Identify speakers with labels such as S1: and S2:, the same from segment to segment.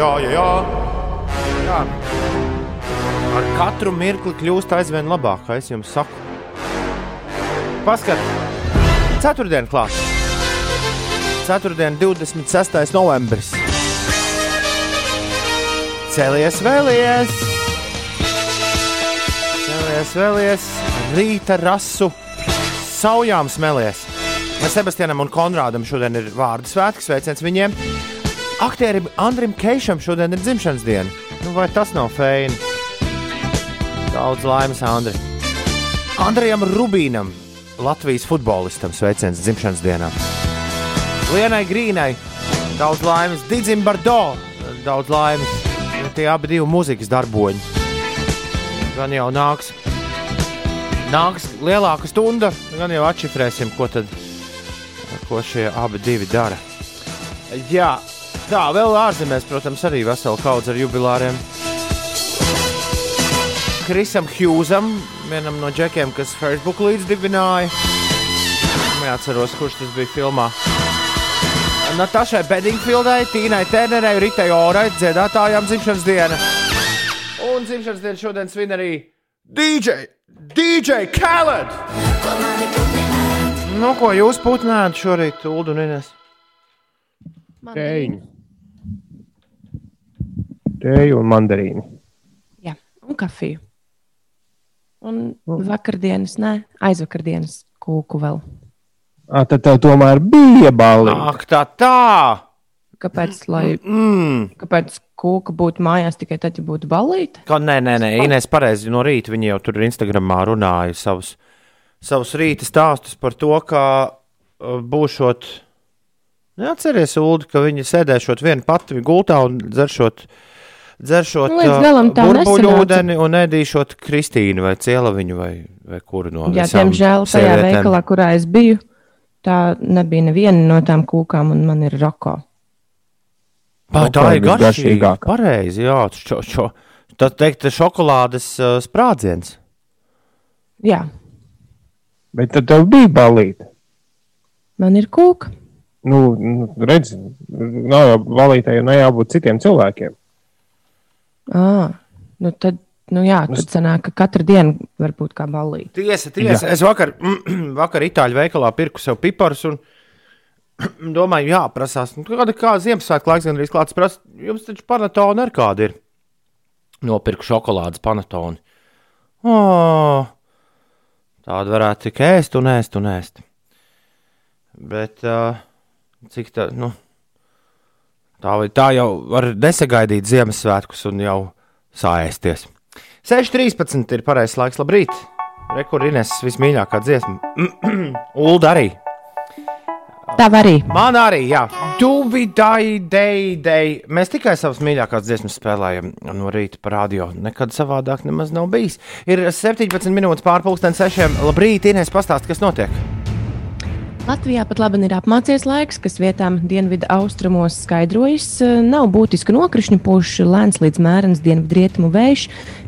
S1: jā, jā, jā. jā. Ar katru mirkli kļūst aizvien labāk, kā es jums saku. Paskat, ceturtdien klāt. Ceturtdien, 26. novembris. Cēlies vēlies! Cēlies vēlies! Rīta rasu saujām smelies! Sebastianam un Konrādam šodien ir vārdu svētki, sveiciens viņiem. Aktierim Andrim Keišam šodien ir dzimšanas diena. Nu, vai tas nav feini? Daudz laimes, Andri. Andrejam Rubīnam, Latvijas futbolistam, sveiciens dzimšanas dienā. Lienai Grīnai, daudz laimes, Digim Bardo, daudz laimes. Tie abi divi mūzikas darboņi. Gan jau nāks. Nāks lielāka stunda, gan jau atšifrēsim, ko tad ko šie abi divi dara. Jā, tā vēl ārzemēs, protams, arī vesela kaudze ar jubilāriem. Krisam Hjūzam, vienam no džekiem, kas Facebook līdzdibināja. Neatceros, kurš tas bija filmā. Natašai Bedingfieldai, Tīnai Ternerai, Ritai Orai, dziedātājām dzimšanas diena. Un dzimšanas diena šodien svin arī DJ, DJ Khaled! Nu, ko jūs putnējat šorīt, Ulu un Ines?
S2: Tēņu. Tēju un mandarīnu.
S3: Jā, un kafiju. Un vakardienas, nē, aizvakardienas kūku vēl.
S2: À, tad tev tomēr bija balva.
S1: Ak, tā tā!
S3: Kāpēc, lai,
S1: Mm.
S3: kāpēc kūka būtu mājās tikai tad, ja būtu balīta?
S1: Kā, nē, nē, nē, Inês pareizi no rīta viņa jau tur Instagramā runāja savus, savus rīta stāstus par to, kā uh, būšot. Neatceries, Ulu, ka viņi sēdēšot vienu pati gultā un dzeršot, dzeršot
S3: Nu,
S1: burbuļu ūdeni un ēdīšot Kristīnu vai Cielaviņu vai, vai kuru no
S3: Jā, diemžēl tajā veikalā, kurā es biju, tā nebija neviena no tām kūkām, un man ir roko.
S1: Pā, tā ir garšīga.
S2: garšīgāka.
S1: Pareizi, jā. Šo, šo. Tad teikt, šokolādes uh, sprādziens.
S3: Jā,
S2: Bet tad tev bija balīta.
S3: man ir kūka.
S2: Nu, nu, redz, nav jau balītai, ne jābūt citiem cilvēkiem.
S3: À, nu tad, nu jā, tad sanāk, ka katru dienu var būt kā balīta.
S1: Tiesa, tiesa.
S2: Jā.
S1: Es vakar, vakar itāļu veikalā pirku sev piparus un domāju, jā, prasās, nu, kāda kā Ziemassvētku laiks gan arī klāts. Prasa, jums taču panatona ar kādu ir. Nopirku šokolādes panatoni. Oh, tādu varētu tik ēst un ēst un ēst. Bet uh, cik tā, nu, tā, vai tā jau var nesagaidīt Ziemassvētkus un jau sāēsties. 6.13 ir pareizais laiks. Labrīt! Rekurīnes vismīļākā dziesma. Ulda arī.
S3: Tā arī.
S1: Man arī, jā. Duvidai, dei, dei. Mēs tikai savas mīļākās dziesmas spēlējam no rīta par radio. Nekad savādāk nemaz nav bijis. Ir 17 minūtes pārpusdienas sešiem. Labrīt, Inês, pastāst, kas notiek.
S3: Latvijā pat labi ir apmācies laiks, kas vietām dienvidu austrumos skaidrojas. Nav būtiska nokrišņu puša, lēns līdz mērens dienvidu rietumu vējš,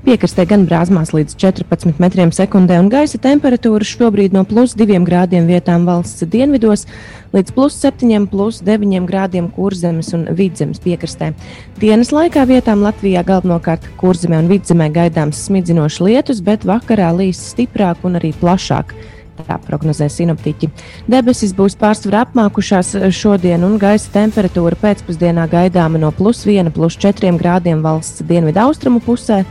S3: piekrastē gan brāzmās līdz 14 metriem sekundē, un gaisa temperatūra šobrīd no plus 2 grādiem vietām valsts dienvidos līdz plus 7, plus 9 grādiem kurzemes un vidzemes piekrastē. Dienas laikā vietām Latvijā galvenokārt kurzemē un vidzemē gaidāms smidzinošs lietus, bet vakarā līs stiprāk un arī plašāk. Tā prognozē sinoptiķi. Debesis būs pārsvarā apmākušās šodien, un gaisa temperatūra pēcpusdienā gaidāma no plus 1, plus 4 grādiem valsts dienvidu austrumu pusē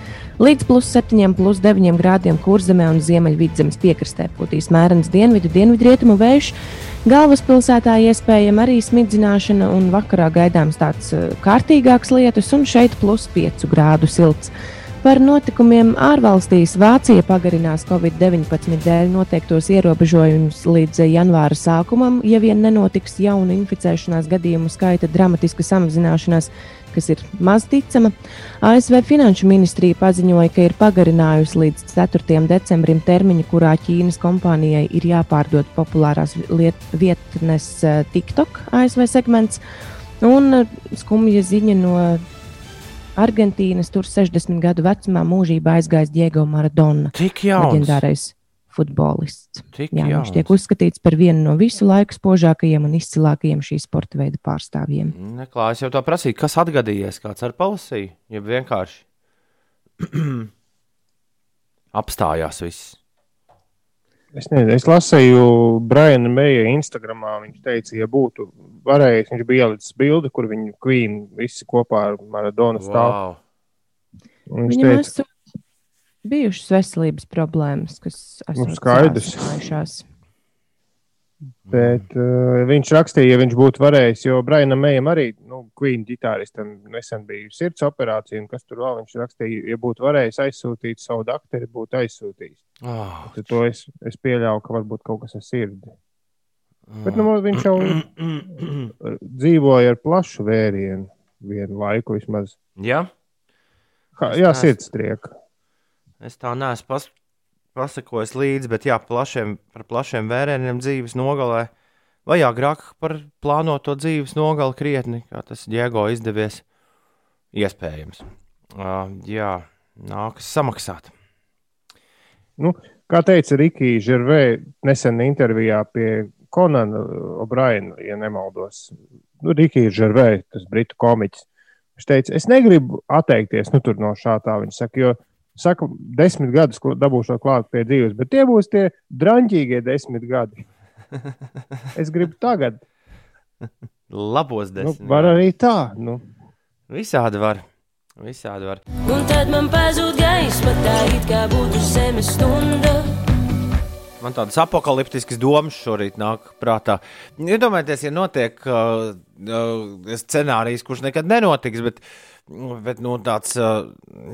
S3: līdz plus 7, plus 9 grādiem kurzemē un ziemeļvidzemes piekrastē. Pūtīs mērens dienvidu, dienvidrietumu vējš. Galvaspilsētā iespējama arī smidzināšana, un vakarā gaidāms tāds eh, kārtīgāks lietus, un šeit plus 5 grādu silts. Par notikumiem ārvalstīs Vācija pagarinās Covid-19 dēļ noteiktos ierobežojumus līdz janvāra sākumam, ja vien nenotiks jauna inficēšanās gadījumu skaita dramatiska samazināšanās, kas ir maz ticama. ASV Finanšu ministrija paziņoja, ka ir pagarinājusi līdz 4. decembrim termiņu, kurā Ķīnas kompānijai ir jāpārdod populārās vietnes eh, TikTok ASV segments. Un eh, skumja ziņa no Argentīnas tur 60 gadu vecumā mūžībā aizgājis Diego Maradona.
S1: Tik jauns.
S3: Leģendārais futbolists.
S1: Tik
S3: Jā,
S1: jauns.
S3: viņš tiek uzskatīts par vienu no visu laiku spožākajiem un izcilākajiem šī sporta veida pārstāvjiem.
S1: Neklājas jau tā prasīt, kas atgadījies, kāds ar palasīju, ja vienkārši apstājās viss.
S2: Es, nezinu, es lasīju Briana Meija Instagramā. Viņš teica, ja būtu varējis, viņš bija ielicis bildi, kur viņa Queen visi kopā ar Maradonu stāv.
S1: Wow.
S2: Un Viņš
S3: Viņam
S2: teica,
S3: bijušas veselības problēmas, kas
S2: Nu,
S3: esot
S2: skaidrs.
S3: Sāsinājušās.
S2: bet uh, viņš rakstīja, ja viņš būtu varējis, jo Brianam Meijam arī, nu, Queen ģitāristam nesen bija sirds operācija, un kas tur vēl viņš rakstīja, ja būtu varējis aizsūtīt savu dakteri, būtu aizsūtījis.
S1: Oh,
S2: Tad to es, es pieļauju, ka varbūt kaut kas ar sirdi. Bet nu, viņš jau dzīvoja ar plašu vērienu vienu laiku vismaz.
S1: ja?
S2: Ha, jā,
S1: neesmu-
S2: sirdstrieka.
S1: Es tā neesmu pas, pasakojis līdzi, bet jā, plašiem, par plašiem vērieniem dzīves nogalē. Vai agrāk par plānoto dzīves nogali krietni, kā tas Diego izdevies, iespējams. Uh, jā, nākas samaksāt.
S2: Nu, kā teica Rikija Žervē nesen intervijā pie Konana O'Briena, ja nemaldos. Nu, Rikija Žervē, tas britu komiķis. Viņš teica, es negribu atteikties nu, no šā tā. Viņš saka, jo saka, desmit gadus ko dabūšu klāt pie dzīves, bet tie būs tie drāmīgie desmit gadi. Es gribu tagad.
S1: Labos
S2: Nu,
S1: desmit.
S2: var arī tā. Nu.
S1: Visādi var. Visādi var.
S4: Un tad man pazūd gaisma, tā it kā būtu zemes stunda.
S1: Man tādas apakaliptiskas domas šorīt nāk prātā. Iedomājieties, ja notiek uh, uh, scenārijs, kurš nekad nenotiks, bet, bet nu, tāds uh,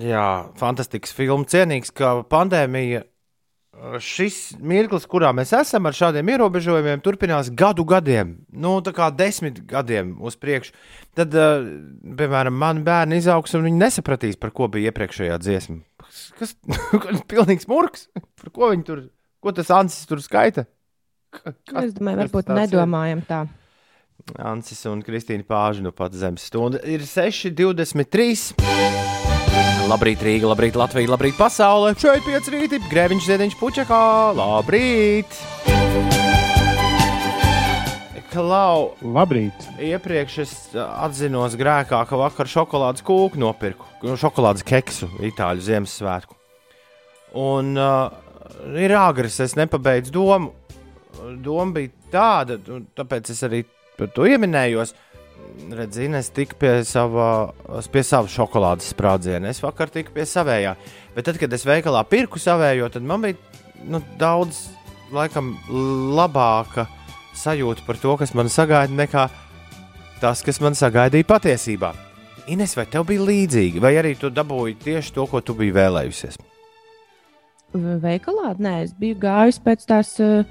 S1: jā, fantastisks filmu cienīgs, ka pandēmija. uh, Šis mirklis, kurā mēs esam ar šādiem ierobežojumiem, turpinās gadu gadiem, nu, tā kā desmit gadiem uz priekšu. Tad, uh, piemēram, mani bērni izaugs un viņi nesapratīs, par ko bija iepriekšējā dziesma. Kas tas ir? Pilnīgs murgs, par ko viņi tur Ko tas Ansis tur skaita? Ka- kas-
S3: Es domāju, varbūt
S1: tāds ir?
S3: nedomājam tā.
S1: Ansis un Kristīna Pāža nu pat zemes stunda ir 6,23. Labrīt, Rīga, labrīt, Latvija, labrīt, pasaule. Šeit pieci rīti, grēviņš, ziediņš, puķekā. Labrīt! Klau,
S2: Labrīt!
S1: iepriekš es atzinos grēkā, ka vakar šokolādes kūku nopirku, šokolādes keksu Itāļu Ziemassvētku. Un uh, ir agrs, es nepabeidzu domu. Doma bija tāda, tāpēc es arī par to ieminējos. Redziet, es tiku pie sava, pie sava šokolādes sprādziena. Es vakar tiku pie savējā. Bet tad, kad es veikalā pirku savējo, tad man bija nu, daudz laikam, labāka sajūta par to, kas man sagaida, nekā tas, kas man sagaidīja patiesībā. Ines, vai tev bija līdzīgi, vai arī tu dabūji tieši to, ko tu biji vēlējusies?
S3: Veikalā? Nē, es biju gājis pēc tās uh,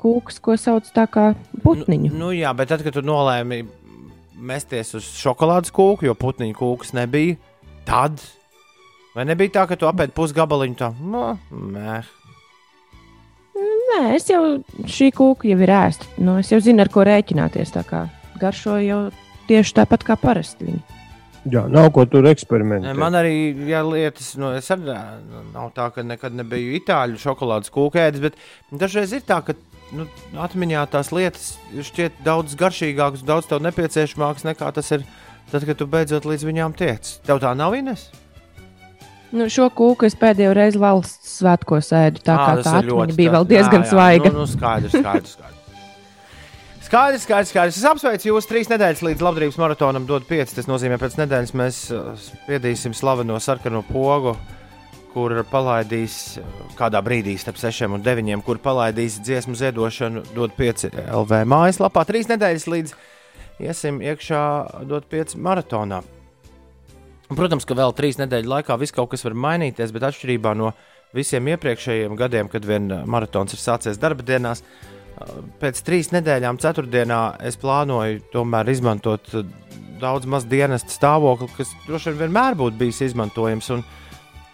S3: kūkas, ko sauc kā putniņu.
S1: Nu, nu, jā, bet tad, kad tu nolēmi mesties uz šokolādes kūku, jo putniņu kūkas nebija, tad vai nebija tā, ka tu apēdi pusgabaliņu tā? Nu, nē,
S3: Nē, es jau šī kūka jau ir ēsta. Nu, es jau zinu, ar ko rēķināties. Tā kā garšo jau tieši tāpat kā parasti. Viņi.
S2: Jā, nav ko tur eksperimentēt.
S1: Man arī jā, lietas, nu, es arī nu, nav tā, ka nekad nebiju itāļu šokolādes kūkēdis, bet dažreiz ir tā, ka nu, atmiņā tās lietas šķiet daudz garšīgākas, daudz tev nepieciešamākas nekā tas ir tad, kad tu beidzot līdz viņām tiec. Tev tā nav Ines?
S3: Nu, šo kūku es pēdējo reizi valsts svētkos ēdu. Tā kā
S1: tas
S3: tā atmiņa bija vēl diezgan
S1: jā, jā,
S3: svaiga.
S1: Nu, nu, skaidrs, skaidrs. skaidrs. Skaidrs, skaidrs, skaidrs. Es apsveicu jūs trīs nedēļas līdz labdarības maratonam, dod pieci. Tas nozīmē, ka pēc nedēļas mēs uh, spiedīsim slaveno sarkano pogu, kur palaidīs uh, kādā brīdī starp 6 un 9, kur palaidīs dziesmu ziedošanu, dod pieci LV mājaslapā. Trīs nedēļas līdz iesim iekšā, dod pieci maratonā. Protams, ka vēl trīs nedēļu laikā viss kaut kas var mainīties, bet atšķirībā no visiem iepriekšējiem gadiem, kad vien uh, maratons ir sācies darba dienās, uh, pēc trīs nedēļām, ceturtdienā, es plānoju tomēr izmantot uh, daudz maz dienesta stāvokli, kas droši vien vienmēr būtu bijis izmantojams. Un,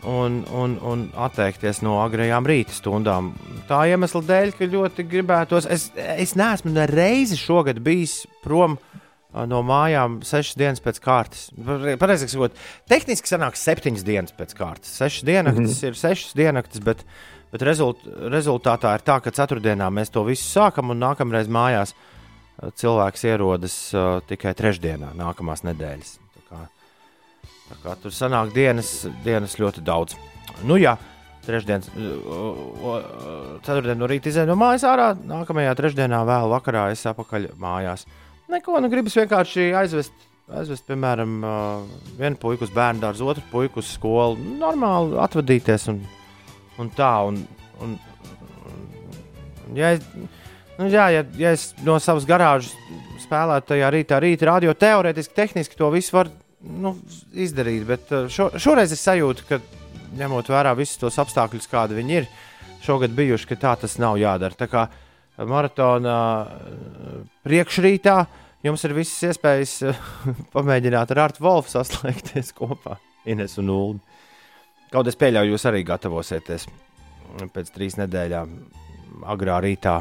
S1: Un, un, un atteikties no agrajām rīta stundām. Tā iemesla dēļ, ka ļoti gribētos. Es, es neesmu ne reizi šogad bijis prom ā, no mājām sešas dienas pēc kārtas. Pareizāk sakot, tehniski sanāk septiņas dienas pēc kārtas. Sešas diennaktis mm -hmm. ir sešas diennaktis, bet, Bet rezult, rezultātā ir tā, ka ceturtdienā mēs to visu sākam un nākamreiz mājās uh, cilvēks ierodas uh, tikai trešdienā, nākamās nedēļas. Tā kā, tā kā tur sanāk dienas, dienas ļoti daudz. Nu jā, trešdienas, ceturtdien no rīta izēju no mājas ārā, nākamajā trešdienā vēl vakarā es apakaļ mājās. Neko, nu gribas vienkārši aizvest. Aizvest, piemēram, uh, vienu puiku uz bērnu dārzu, otru puiku uz skolu. Normāli atvadīties un, un tā. Un, un, un, ja, es, nu, jā, ja, ja es no savas garāžas spēlētu tajā rītā, rītā radio teorētiski, tehniski to visu var nu, izdarīt. Bet uh, šo, šoreiz es sajūtu, ka ņemot vērā visus tos apstākļus, kādi viņi ir šogad bijuši, ka tā tas nav jādara. Tā kā maratona uh, priekšrītā jums ir visas iespējas pamēģināt ar Artu Wolfu saslēgties kopā, Ines un Ulu. Kaut es pieļauju, jūs arī gatavosieties pēc trīs nedēļām, agrā rītā.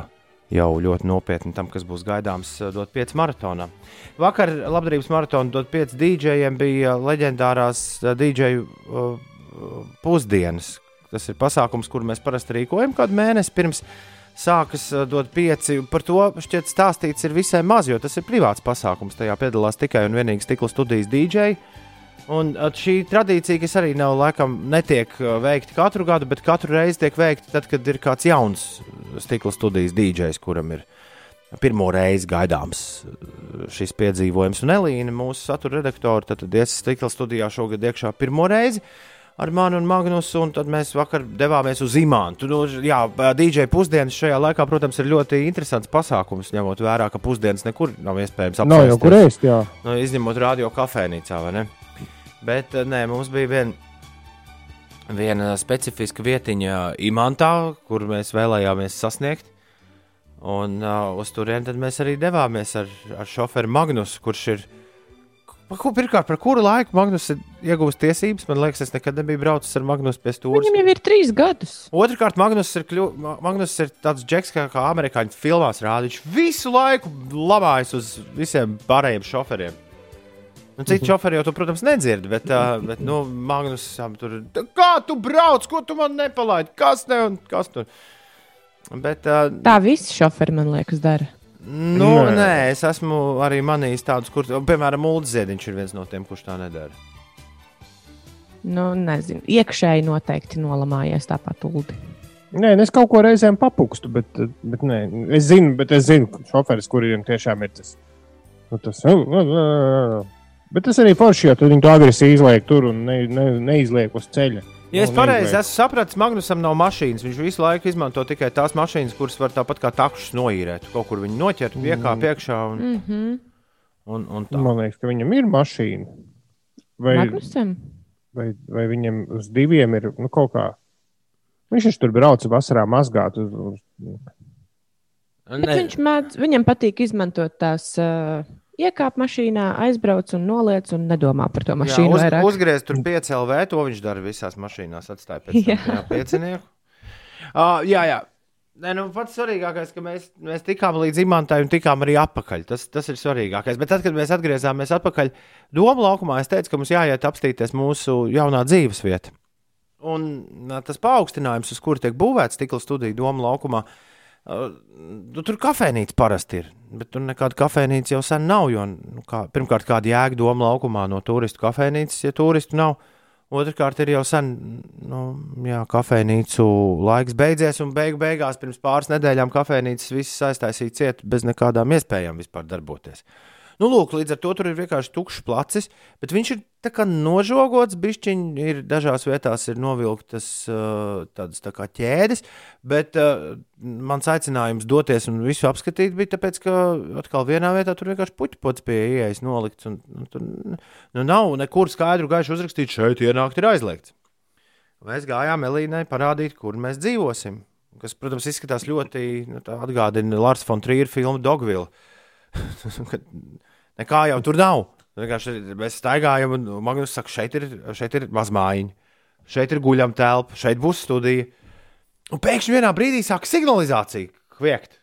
S1: Jau ļoti nopietni tam, kas būs gaidāms, dot 5 maratonā. Vakar labdarības maratona dot 5 dīdžejiem bija leģendārās dīdžeju pusdienas. Tas ir pasākums, kur mēs parasti rīkojam kādu mēnesi pirms sākas dot pieci. Par to šķiet stāstīts ir visai maz, jo tas ir privāts pasākums. Tajā piedalās tikai un vienīgi stikla studijas dīdžeji. Un uh, šī tradīcija, kas arī nav laikam netiek uh, veikta katru gadu, bet katru reizi tiek veikta tad, kad ir kāds jauns stikla studijas dīdžejs, kuram ir pirmo reizi gaidāms uh, šis piedzīvojums. Un Elīna, mūsu satura redaktore, tad ies stikla studijā šogad iekšā pirmo reizi ar mani un Magnusu, un tad mēs vakar devāmies uz Imānu. Nu, jā, DJ pusdienas šajā laikā, protams, ir ļoti interesants pasākums, ņemot vērā, ka pusdienas nekur nav iespējams
S2: Nav jau kur ēst, jā.
S1: Nu, izņemot radio kafejnīcā, vai ne? Bet eh, nē, mums bija viena, viena specifiska vietiņa Imantā, kur mēs vēlējāmies sasniegt. Un uh, uz turieni mēs arī devāmies ar, ar šoferu Magnusu, kurš ir. Pa ko- Pirmkārt, par kuru laiku Magnus ir iegūst tiesības? Man liekas, es nekad nebiju braucis ar Magnusu pie stūra.
S3: Viņam jau ir trīs gadus.
S1: Otrakārt, Magnus ir, kļu... Ma- Magnus ir tāds džeks, kā, kā amerikāņu filmās rāda. Viņš visu laiku lamājas uz visiem pārējiem šoferiem. Nu, Citu šoferi jau, tu, protams, nedzird, bet, uh, bet nu, Magnus tur. Kā tu brauc, ko tu man nepalaidi? Kas ne un kas tur? Bet, uh,
S3: Tā visi šoferi, man liekas, dara.
S1: nu,
S2: Nē.
S1: nē, es esmu arī manījis tādus, kur, piemēram, Mulds Ziediņš ir viens no tiem, kurš tā nedara.
S3: Nu, nezinu. Iekšēji noteikti nolamājies tāpat uldi.
S2: Nē, nu es kaut ko reizēm papukstu, bet, bet nē, es zinu, bet es zinu, ka šoferis, kuriem tiešām ir tas. Nu, tas bet tas arī forši, jo tad viņi to agresīvi izliek tur un ne, ne, neizliek uz ceļa.
S1: Ja es pareizi esmu sapratis, Magnusam nav mašīnas. Viņš visu laiku izmanto tikai tās mašīnas, kuras var tāpat kā takšus noīrēt. Kaut kur viņi noķert, piekāpj iekšā un,
S3: Mm -hmm.
S1: un, un tā.
S2: Man liekas, ka viņam ir mašīna. Vai,
S3: Magnusam?
S2: vai, vai viņam uz diviem ir nu, kaut kā. Viņš taču tur brauc vasarā mazgāt. Uz, uz,
S3: Bet viņš mēdz, viņam patīk izmantot tās uh, iekāp mašīnā, aizbrauc un noliec un nedomā par to
S1: Jā,
S3: mašīnu
S1: uz,
S3: vairāk.
S1: uzgriezt tur 5 LV, to viņš dara visās mašīnās. Atstāja pēc tam
S3: Jā.
S1: jā, piecinieku. Uh, jā, jā. Nē, nu, pats svarīgākais, ka mēs, mēs tikām līdz imantai un tikām arī atpakaļ. Tas, tas ir svarīgākais. Bet tad, kad mēs atgriezāmies atpakaļ Doma laukumā, es teicu, ka mums jāiet apstīties mūsu jaunā dzīves vieta. Un nā, tas paaugstinājums, uz kura tiek būvēts stikla studija Doma laukumā, uh, nu, tur kafejnīca parasti ir. Bet tur nekāda kafejnīca jau sen nav. Jo, nu, kā, pirmkārt, kāda jēga Doma laukumā no turistu kafejnīcas, ja turistu nav. Otrakārt, ir jau sen nu, jā, kafejnīcu laiks beidzies, un beigu beigās pirms pāris nedēļām kafejnīcas visas aiztaisīja ciet bez nekādām iespējām vispār darboties. Nu, lūk, līdz ar to tur ir vienkārši tukšs placis, bet viņš ir tā kā nožogots. Bišķiņi ir dažās vietās ir novilktas uh, tādas tā kā ķēdes, bet uh, mans aicinājums doties un visu apskatīt bija tāpēc, ka atkal vienā vietā tur vienkārši puķpots pie ieejas nolikts. Un, un, tur nu, nav nekur skaidru gaišu uzrakstīts, šeit ienākt ir aizliegts. Mēs gājām Elīnai parādīt, kur mēs dzīvosim. Kas, protams, izskatās ļoti nu, atgādina Lārs Fontrīra filmu Dogville. Nekā jau tur nav. Vienkārši mēs staigājam, un Magnus saka, šeit ir, šeit ir mazmājiņa, šeit ir guļama telpa, šeit būs studija. Un pēkšņi vienā brīdī sāk signalizācija kviekt.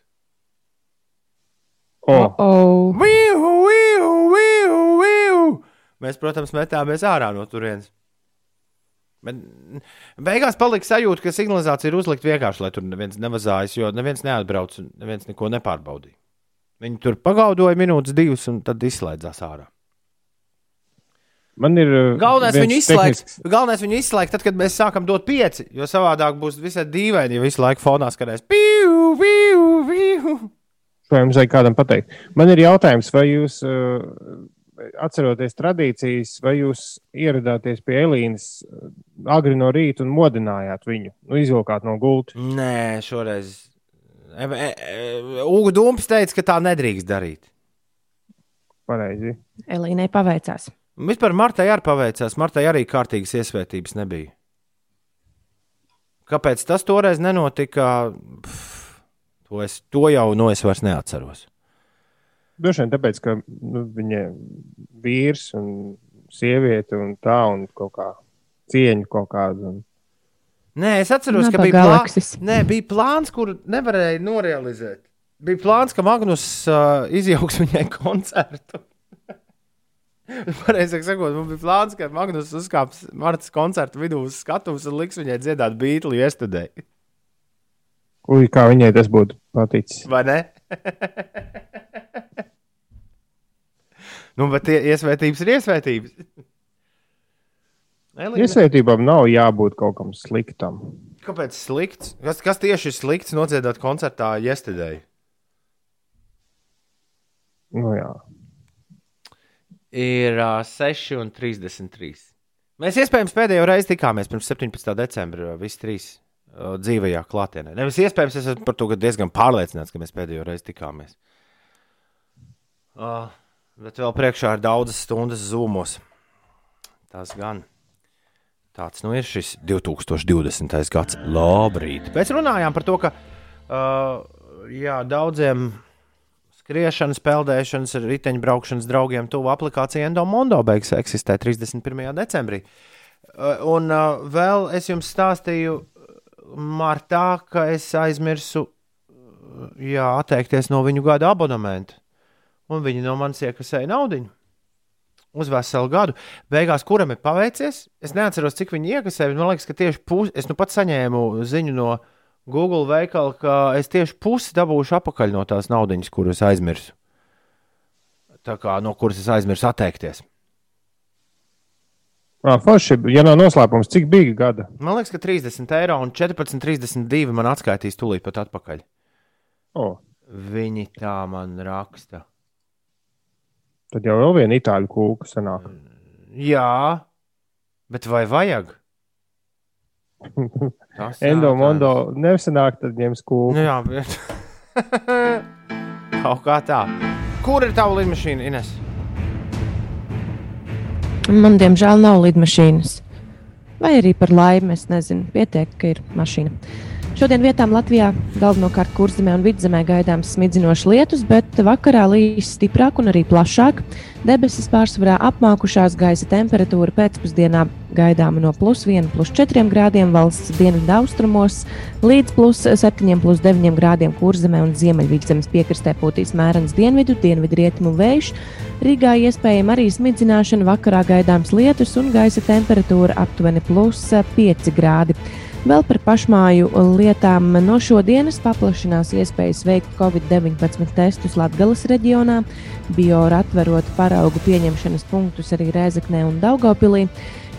S2: oh,
S3: Oh,
S1: Viu, viu, viu, viu. Mēs, protams, metāmies ārā no turienes. Bet beigās palika sajūta, ka signalizācija ir uzlikta vienkārši, lai tur neviens nevazājas, jo neviens neatbrauc un neviens neko nepārbaudīja. Viņi tur pagaudoja minūtes, divas, un tad izslēdzās ārā.
S2: Man ir. uh,
S1: Galvenais viņu izslēgt.
S2: tehnisks-
S1: Galvenais viņu izslēgt, tad, kad mēs sākam dot pieci. Jo savādāk būs visai dīvaini, ja visu laiku fonā skanēs. Piu, piu, piu.
S2: Vai jums vajag kādam pateikt? Man ir jautājums, vai jūs, uh, atceroties tradīcijas, vai jūs ieradāties pie Elīnas uh, agri no rīta un modinājāt viņu, nu, izvilkāt no gultas?
S1: Nē, šoreiz. E, e, e, Ugu Dūms teica, ka tā nedrīkst darīt.
S2: Pareizi.
S3: Elīnai paveicās.
S1: Vispār Martai arī paveicās. Martai arī kārtīgas iesvētības nebija. Kāpēc tas toreiz nenotika? Pff, to, es, to jau no es vairs neatceros.
S2: Droši vien tāpēc, ka nu, viņa vīrs un sieviete un tā un kaut kā cieņu kaut kādu. Un...
S1: Nē, es atceros, ka
S3: Nabaga
S1: bija, plā... Nē, bija plāns, kuru nevarēja norealizēt. Bija plāns, ka Magnus uh, izjauks viņai koncertu. Pareizāk sakot, man bija plāns, ka Magnus uzkāps Martas koncerta vidū uz skatuves un liks viņai dziedāt beigli yesterday.
S2: Ui, kā viņai tas būtu paticis.
S1: Vai ne? nu, bet tie iesvētības ir iesvētības. Elīna,
S2: Iesvētībām nav jābūt kaut kam sliktam.
S1: Kāpēc slikts? Kas, kas tieši ir slikts nodziedāt koncertā yesterday?
S2: Nu, jā.
S1: ir uh, 6,33. Mēs iespējams pēdējo reizi tikāmies pirms 17. decembra, visi trīs uh, dzīvajā klātienē. Nevis iespējams, es esmu par to diezgan pārliecināts, ka mēs pēdējo reizi tikāmies. Uh, bet vēl priekšā ir daudzas stundas zūmos. Tas gan. Tāds nu ir šis 2020. gads. Labrīt! Pēc runājām par to, ka uh, jā, daudziem skriešanas, peldēšanas, riteņbraukšanas draugiem tuvu aplikācija Endomondo beigas eksistē 31. decembrī. Uh, Un uh, vēl es jums stāstīju, Martā, ka es aizmirsu jā, atteikties no viņu gada abonementa. Un viņi no manis iekasēja naudu uz veselu gadu. Beigās, kuram ir paveicies, es neatceros, cik viņi iekasēja. Man liekas, ka tieši pusi, es nu pat saņēmu ziņu no Google veikala, ka es tieši pusi dabūšu atpakaļ no tās naudas, kuras aizmirsu. Tā kā no kuras es aizmirsu atteikties.
S2: Ā, Forši, ja nav noslēpums, cik bija gada?
S1: Man liekas, ka 30 eiro un 14,32 man atskaitīs tūlīt pat atpakaļ.
S2: O,
S1: Viņi tā man raksta.
S2: Tad jau vēl viena itāļu kūka sanāk.
S1: Jā, bet vai vajag? Tas
S2: Endo. Mondo nesanāk, tad ņems kūku.
S1: Nu, jā, bet. Kaut kā tā. Kur ir tava lidmašīna, Ines?
S3: Man, diemžēl, nav lidmašīnas. Vai arī par laimi, es nezinu, pietiek, ka ir mašīna. Šodien vietām Latvijā galvenokārt kurzemē un vidzemē gaidāms smidzinošs lietus, bet vakarā līs stiprāk un arī plašāk. Debesis pārsvarā apmākušās, gaisa temperatūra pēcpusdienā gaidāma no plus 1, plus 4 grādiem valsts dienvidu austrumos līdz plus 7, plus 9 grādiem kurzemē un ziemeļvidzemes piekrastē pūtīs mērens dienvidu, dienvidu rietumu vējš. Rīgā iespējama arī smidzināšana, vakarā gaidāms lietus un gaisa temperatūra aptuveni plus 5 grādi. Vēl par pašmāju lietām no šodienas paplašinās iespējas veikt Covid-19 testus Latvijas reģionā, Biora atverot paraugu pieņemšanas punktus arī Rēzaknē un Daugopilī.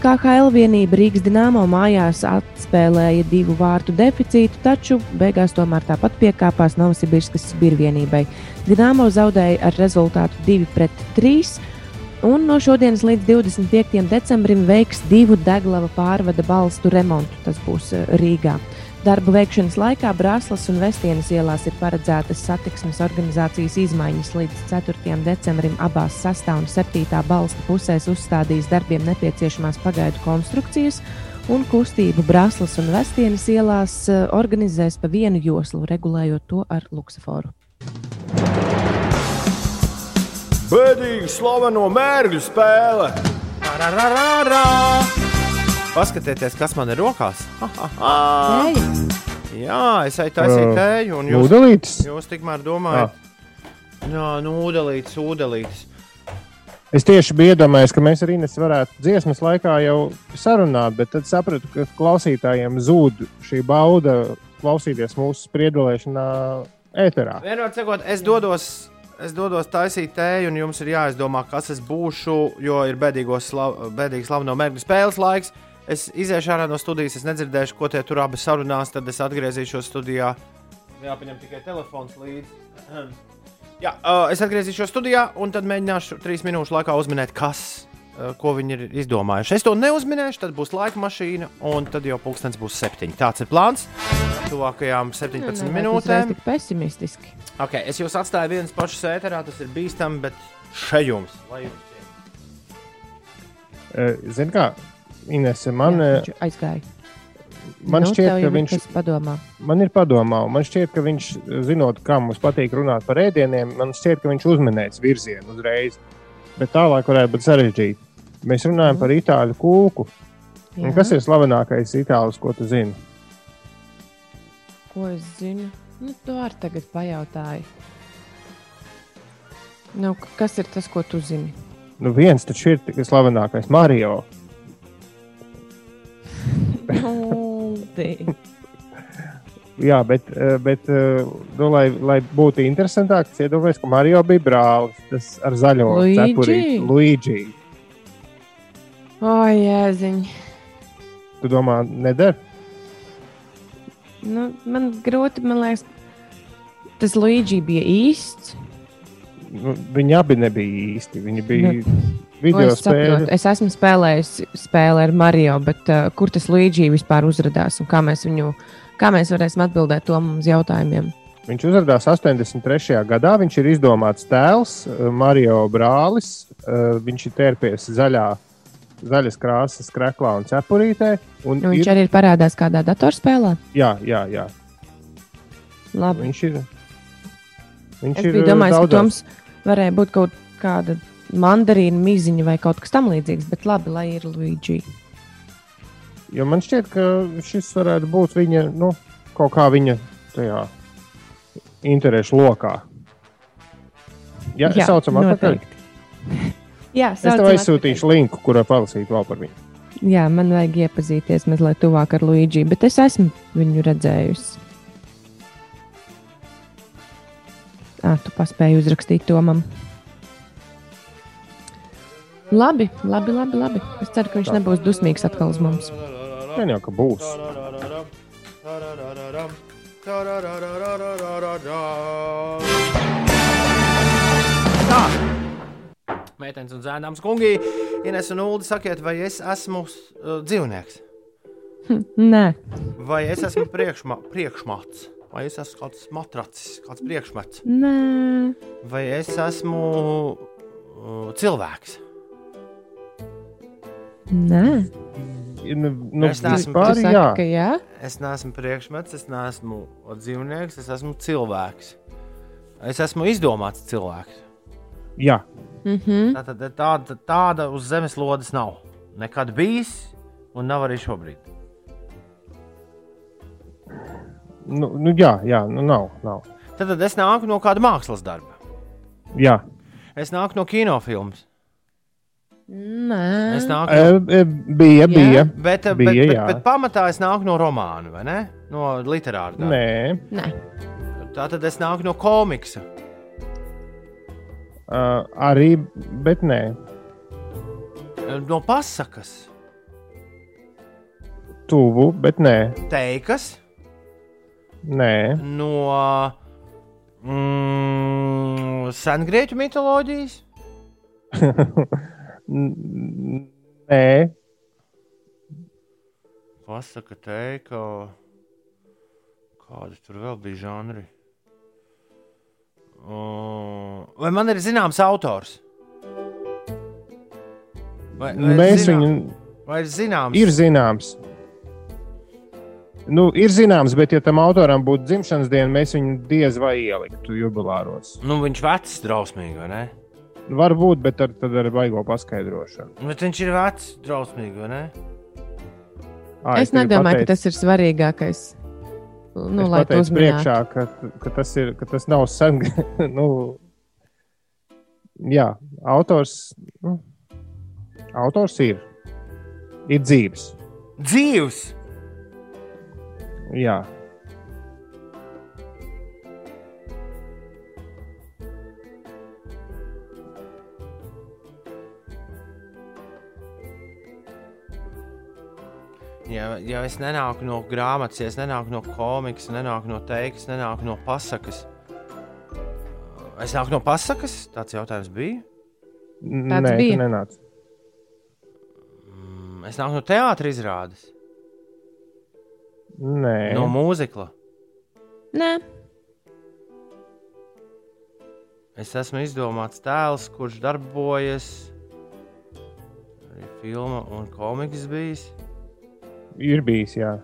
S3: KHL vienība Rīgas dīnāmo mājās atspēlēja divu vārtu deficītu, taču beigās tomēr tāpat piekāpās Novosibirskas Sibirvienībai. Dīnāmo zaudēja ar rezultātu 2-3. Un no šodienas līdz 25. decembrim veiks divu deguna pārvada balstu remontu. Tas būs eh, Rīgā. Darba veikšanas laikā Brāzlas un Vestienas ielās ir paredzētas satiksmes organizācijas izmaiņas. Līdz 4. decembrim abās 6. un 7. balsta pusēs uzstādīs darbiem nepieciešamās pagaidu konstrukcijas, un kustību Brāzlas un Vestienas ielās eh, organizēs pa vienu joslu, regulējot to ar luksuforu.
S1: Bēdīgi slaveno mērķu spēle! Ararararā! Paskatieties, kas man ir rokās. Ha, ha, ha. Jā, es eju taisīt tēju, un jūs,
S2: Nūdelītis?
S1: jūs tikmēr domājat, Jā, nūdelītis, ūdelītis.
S2: Es tieši biju iedomājies, ka mēs arī varētu dziesmas laikā jau sarunāt, bet tad sapratu, ka klausītājiem zūd šī bauda klausīties mūsu spriedzelēšanā ēterā.
S1: Vienmēr sakot, es dodos. Es dodos taisīt tēju, un jums ir jāizdomā, kas es būšu, jo ir slav, bēdīgs slaveno mērķu spēles laiks. Es iziešu ārā no studijas, es nedzirdēšu, ko tie tur abi sarunās, tad es atgriezīšos studijā. Jāpaņem tikai telefons līdzi. Jā, uh, es atgriezīšos studijā, un tad mēģināšu trīs minūšu laikā uzminēt, kas, ko viņi ir izdomājuši. Es to neuzminēšu, tad būs laika mašīna, un tad jau pulkstenis būs septiņi. Tāds ir plāns. Tuvākajām 17
S3: Nevajag
S1: minūtēm.
S3: uzreiz Tik pesimistiski.
S1: Okay, es jūs atstāju vienas pašas ēterā, tas ir bīstami, bet šeit jums, ir.
S2: Ziniet, kā Inese, man,
S3: Jā, viņš aizgāja.
S2: man
S3: Nu,
S2: šķiet, ka
S3: ir
S2: viņš
S3: padomā.
S2: man ir padomā, un man šķiet, ka viņš, zinot, kā mums patīk runāt par ēdieniem, man šķiet, ka viņš uzminēs virzienu uzreiz. Bet tālāk varētu būt sarežģīti. Mēs runājam
S3: Mhm.
S2: par itāļu kūku. Kas ir slavenākais itālis, ko tu zini?
S3: Ko es zinu? Nu, tu arī tagad pajautāji. Nu, kas ir tas, ko tu zini?
S2: Nu, viens taču ir tikai slavenākais Mario.
S3: Uldi.
S2: Jā, bet, eh, bet eh, nu, lai, lai būtu interesantāk, es iedomājos, ka Mario bija brālis. Tas ar zaļo
S3: Luigi?
S2: cepurīti. Luigi.
S3: O, jēziņ.
S2: Tu domā, neder?
S3: Nu, man grūti, man liekas, tas Luigi bija īsts.
S2: Nu, viņi abi nebija īsti. Viņi bija
S3: Nu,
S2: video
S3: es, saprotu.
S2: spēlē.
S3: es esmu spēlējis spēli ar Mario, bet uh, kur tas Luigi vispār uzrādījās un kā mēs viņu, kā mēs varēsim atbildēt to mums jautājumiem?
S2: Viņš uzrādījās 83. gadā. Viņš ir izdomāts tēls, eh, Mario brālis. Eh, Viņš ir tērpies zaļā, zaļas krāsas krēklā un cepurītē. Un
S3: Nu, viņš
S2: ir,
S3: arī ir parādās kādā datorspēlē.
S2: jā, jā, jā.
S3: Labi.
S2: Viņš ir. Viņš
S3: Es
S2: ir eh,
S3: domājis, ka Toms varēja būt kaut kāda mandarīna miziņa vai kaut kas tamlīdzīgs, bet labi, lai ir Luigi.
S2: Jo man šķiet, ka šis varētu būt viņa, nu, kaut kā viņa tajā interešu lokā. Jā, jā saucam atpakaļ.
S3: Jā,
S2: Es tev aizsūtīšu linku, kurā palasīt vēl par viņu.
S3: Jā, man vajag iepazīties mazliet tuvāk ar Luigi, bet es esmu viņu redzējusi. Ah, tu paspēji uzrakstīt to man. Labi, labi, labi, labi. Es ceru, ka viņš nebūs dusmīgs atkal uz mums.
S2: Gan jau, ka būs.
S1: Tā. Meitenes un zēnāms kungi, Ines un Ulu, sakiet, vai es esmu uh, dzīvnieks,
S3: Nē,
S1: vai es esmu priekšma, priekšmats, vai es esmu kāds matracis, kāds priekšmets,
S3: nē,
S1: vai es esmu uh, cilvēks.
S3: nē.
S2: Nu, nu,
S1: Es neesmu
S2: jā.
S3: ka jā.
S1: Es neesmu priekšmets, es neesmu dzīvnieks, es esmu cilvēks. Es esmu izdomāts cilvēks.
S2: jā.
S3: Mhm.
S1: Tā, tā, tāda, tāda uz zemeslodes nav. Nekad bijis, un nav arī šobrīd.
S2: Nu, nu, jā, jā, nu nav. nav.
S1: Tad, tad es nāku no kāda mākslas darba.
S2: Jā.
S1: Es nāku no kinofilmas.
S3: Nē,
S1: Es nāku
S2: E,
S1: no,
S2: e, bija,
S3: Jā.
S2: bija.
S1: bet, bet,
S2: bija,
S1: bet,
S2: jā.
S1: bet pamatā es nāku no romāna, vai ne? No literāra. darba.
S2: Nē,
S3: nē.
S1: Tā tad es nāku no komiksa.
S2: Uh, arī, bet nē.
S1: No pasakas,
S2: Tuvu, bet nē.
S1: teikas,
S2: nē.
S1: no mm, sengrieķu mitoloģijas.
S2: Nē.
S1: Pasaka, teika, kādi tur vēl bija žanri. Vai man ir zināms autors? Vai, vai
S2: Mēs
S1: zinām-
S2: viņu
S1: Vai ir zināms?
S2: ir zināms. Nu, ir zināms, bet, ja tam autoram būtu dzimšanas diena, mēs viņu diez vai ieliktu jubilāros.
S1: Nu, viņš vecs, drausmīgi, vai ne?
S2: Varbūt, bet ar, tad ar baigo paskaidrošanu.
S1: Bet viņš ir vecs, drausmīgi, vai ne?
S2: Ā,
S3: Es nedomāju,
S2: pateicu-
S3: ka tas ir svarīgākais. Nu,
S2: es
S3: lai
S2: pateicu
S3: uzmanītu.
S2: priekšā, ka, ka, tas ir, ka tas nav sen. nu, Jā, autors, nu, autors ir. Ir dzīves.
S1: Dzīves!
S2: Jā,
S1: Ja, ja es nenāku no grāmatas, ja es nenāku no komikas, nenāku no teikas, nenāku no pasakas. Es nāku no pasakas, tāds jautājums bija.
S2: Nē,
S3: bija.
S2: nenāc.
S1: Mm, Es nāku no teātris izrādes,
S2: Nē,
S1: no mūzikla.
S3: Nē,
S1: Es esmu izdomāts tēls, kurš darbojas. Arī filma un komiks bijis.
S2: Ir bijis. Jā.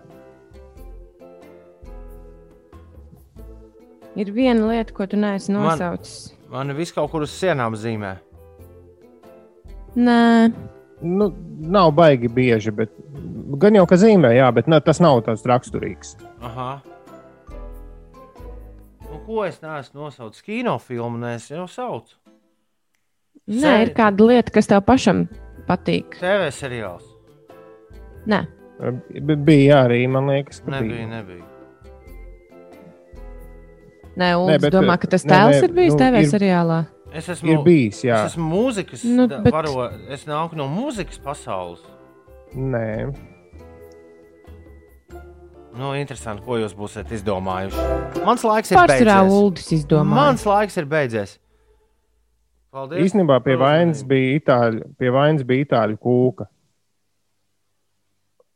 S3: ir viena lieta, ko tu neesi
S1: Man-
S3: nosaucis.
S1: Man viss kaut kur uz sienām zīmē.
S3: Nē,
S2: Nu, nav baigi bieži, bet gan jau ka zīmē, jā, bet ne, tas nav tāds raksturīgs.
S1: Aha. Nu, ko es neesmu nosaucis? Kinofilmu nē, es jau saucu.
S3: nē
S1: Sē-
S3: ir kāda lieta, kas tev pašam patīk.
S1: TV seriāls.
S3: Nē,
S2: bija arī, man liekas, ka
S1: Nebija,
S2: bija.
S1: nebija.
S3: nē
S2: Nē,
S3: Uldis
S2: bet,
S3: domā, ka tas
S2: nē,
S3: tēls
S2: nē,
S3: ir bijis
S2: nu,
S3: TV
S2: ir-
S3: seriālā.
S1: Es esmu,
S2: Ir bijis, jā.
S1: es esmu mūzikas
S3: Nu, bet-
S1: varo, es nāku no mūzikas pasaules.
S2: Nē,
S1: Nu, interesanti, ko jūs būsiet izdomājuši. Mans laiks ir
S3: Pārsvarā
S1: beidzies.
S3: Uldis izdomā.
S1: Mans laiks ir beidzies. Paldies.
S2: īstenībā pie vainas bija itāļu, pie vainas bija itāļu kūka.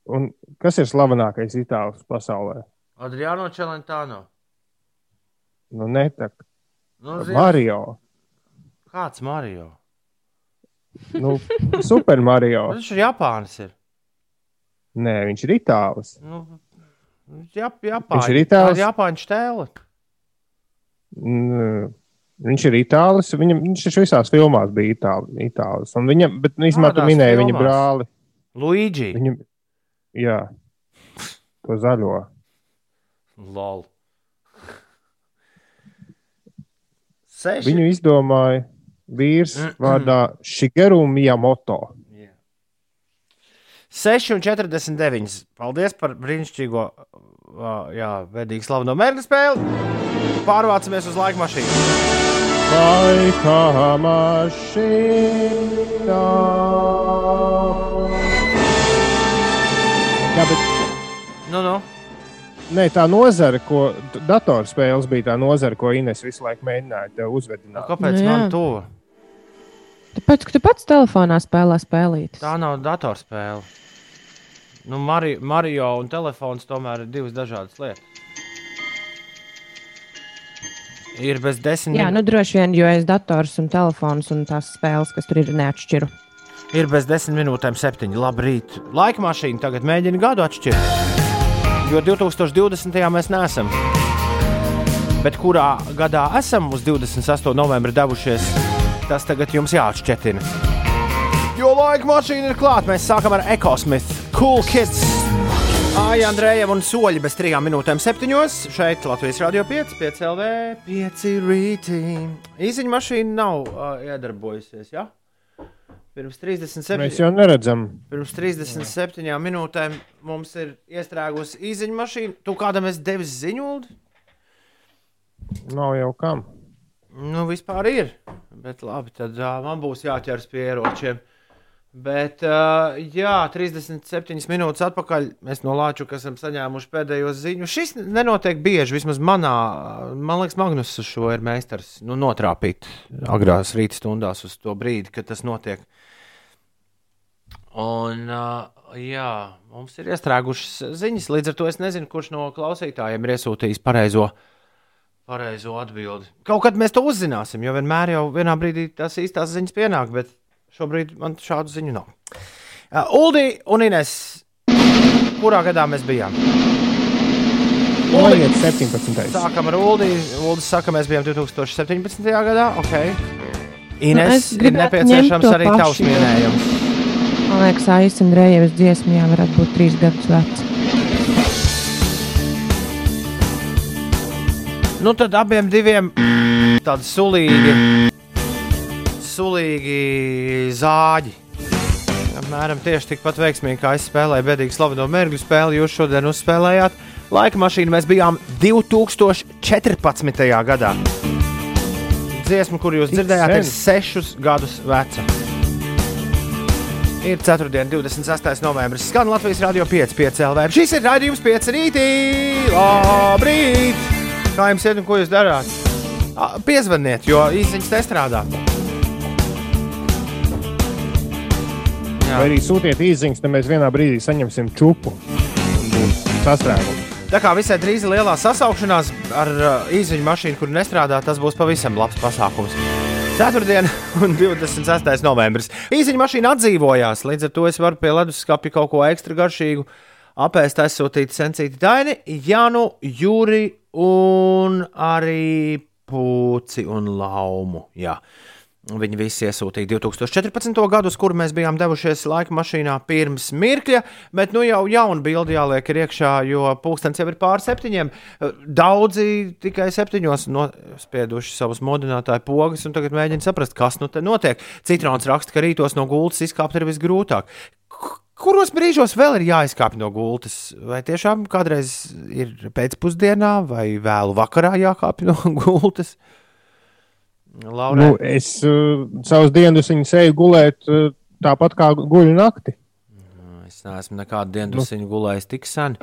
S2: Un kas ir slavenākais itālis pasaulē?
S1: Adriano Čelentāno.
S2: Nu, ne tā,
S1: Nu, zini,
S2: Mario.
S1: Kāds Mario?
S2: Nu, Super Mario.
S1: Viņš ir Japānis. Ir.
S2: Nē, viņš ir itālis.
S1: Nu, Jap, Japāņu.
S2: Viņš ir itālis?
S1: Japāņu stēle.
S2: Mm, Viņš ir itālis. Viņam, viņš taču visās filmās bija itāli, itālis. Un Viņam, bet, nu, īstenībā, tu
S1: Kādās
S2: minēji viņa
S1: filmās?
S2: brāli.
S1: Luigi.
S2: Viņam, jā, to zaļo.
S1: Lol. Seši.
S2: Viņu izdomāja vīrs vārdā Shigeru Miyamoto.
S1: 6,49. Paldies par brīnišķīgo, jā, vedīgu slaveno mērķu spēli. Pārvācamies uz laika mašīnu.
S2: Laika mašīnā.
S1: Nu, nu.
S2: ne, tā nozara, ko datorspēles bija tā nozara, ko Ines visu laiku mēģināja tev
S1: Nu,
S2: uzvedināt.
S1: kāpēc
S3: Nu, jā.
S1: man to?
S3: Tāpēc, ka tu pats telefonā spēlē spēlītas.
S1: Tā nav datorspēle. Nu, Mari, Mario un telefons tomēr ir divas dažādas lietas. Ir bez desmit
S3: Jā, nu droši vien, jo es dators un telefons un tās spēles, kas tur ir, neatšķiru.
S1: Ir bez desmit minūtēm, septiņi. Labrīt. Laika mašīna tagad mēģina gadu atšķirt. Jo 2020. mēs neesam. Bet kurā gadā esam uz 28. novembra devušies, tas tagad jums jāatšķetina. Jo laika mašīna ir klāta. Mēs sākam ar Ekosmith, Cool Kids. Aija Andrejam un soļi bez trijām minūtēm septiņos. Šeit Latvijas Rādio 5, 5 LV, 5 rītī. Īziņa mašīna nav uh, iedarbojusies? Ja? Pirms 37.
S2: Mēs jau neredzam.
S1: Pirms 37 minūtēm mums ir iestrēgusi īziņa mašīna. Tu kādam esi devis ziņu?
S2: Nav jau kam.
S1: Nu, vispār ir. Bet labi, tad uh, man būs jāķers pie ieročiem. Bet, uh, jā, 37 minūtes atpakaļ mēs no Lāčuka esam saņēmuši pēdējo ziņu. Šis nenotiek bieži, vismaz manā, man liekas, Magnus uz šo ir meistars. Nu, notrāpīt agrās rīta stundās uz to brīdi, kad tas notiek. Un, uh, jā, mums ir iestrēgušas ziņas, līdz ar to es nezinu, kurš no klausītājiem ir iesūtījis pareizo, pareizo atbildi. Kaut kad mēs to uzzināsim, jo vienmēr jau vienā brīdī tās īstās ziņas pienāk, bet šobrīd man šādu ziņu nav. Uh, Uldi un Ines, kurā gadā mēs bijām?
S2: Noiet 17.
S1: Sākam ar Uldi. Uldi saka, mēs bijām 2017. gadā. Okay.
S3: Nu,
S1: Ines,
S3: es
S1: ir nepieciešams arī tavs minējums.
S3: Man liekas, Aisa un Rējevas dziesma jau varētu būt trīs gadus veca.
S1: Nu, tad abiem diviem tādi sulīgi, sulīgi zāģi. Apmēram tieši tikpat veiksmīgi kā es spēlēju bedīgi slaveno mērķu spēli, jūs šodien uzspēlējāt. Laika mašīnu mēs bijām 2014. gadā. Dziesma, kur jūs dzirdējāt, ir sešus gadus veca. Ir 4. 26. novembris. Skan Latvijas radio 5, 5 LV. Šis ir raidījums 5 rītī. Labrīt! Kā jums iet un ko jūs darāt? Piezvaniet, jo īsiņas nestrādā. Jā.
S2: Vai arī sūtiet īsiņas, tad mēs vienā brīdī saņemsim čupu. un Būs sastrēgums.
S1: Tā kā visai drīz lielā sasaukšanās ar uh, īsiņu mašīnu, kur nestrādā, tas būs pavisam labs pasākums. Ceturtdiena un 26. novembris. Īsiņa mašīna atdzīvojās, līdz ar to es varu pie leduskapja kaut ko ekstra garšīgu apēst, aizsūtīt sencīti Daini, Janu, Juri un arī Pūci un Laumu. Jā. Viņi visi iesūtīja 2014. gadu, uz kuru mēs bijām devušies laika mašīnā pirms mirkļa, bet nu jau jauna bilde jāliek iekšā, jo pulkstenis jau ir pār septiņiem. Daudzi tikai septiņos nospieduši savus modinātāju pogas un tagad mēģina saprast, kas nu te notiek. Citrons raksta, ka rītos no gultas izkāpt ir visgrūtāk. Kuros brīžos vēl ir jāizkāpj no gultas? Vai tiešām kādreiz ir pēcpusdienā vai vēlu vakarā jākāpj no gultas? Laura,
S2: Nu, es uh, savus dienas eju gulēt uh, tāpat kā guļu nakti.
S1: Es neesmu nekādu dienu nu. gulējis tik sen.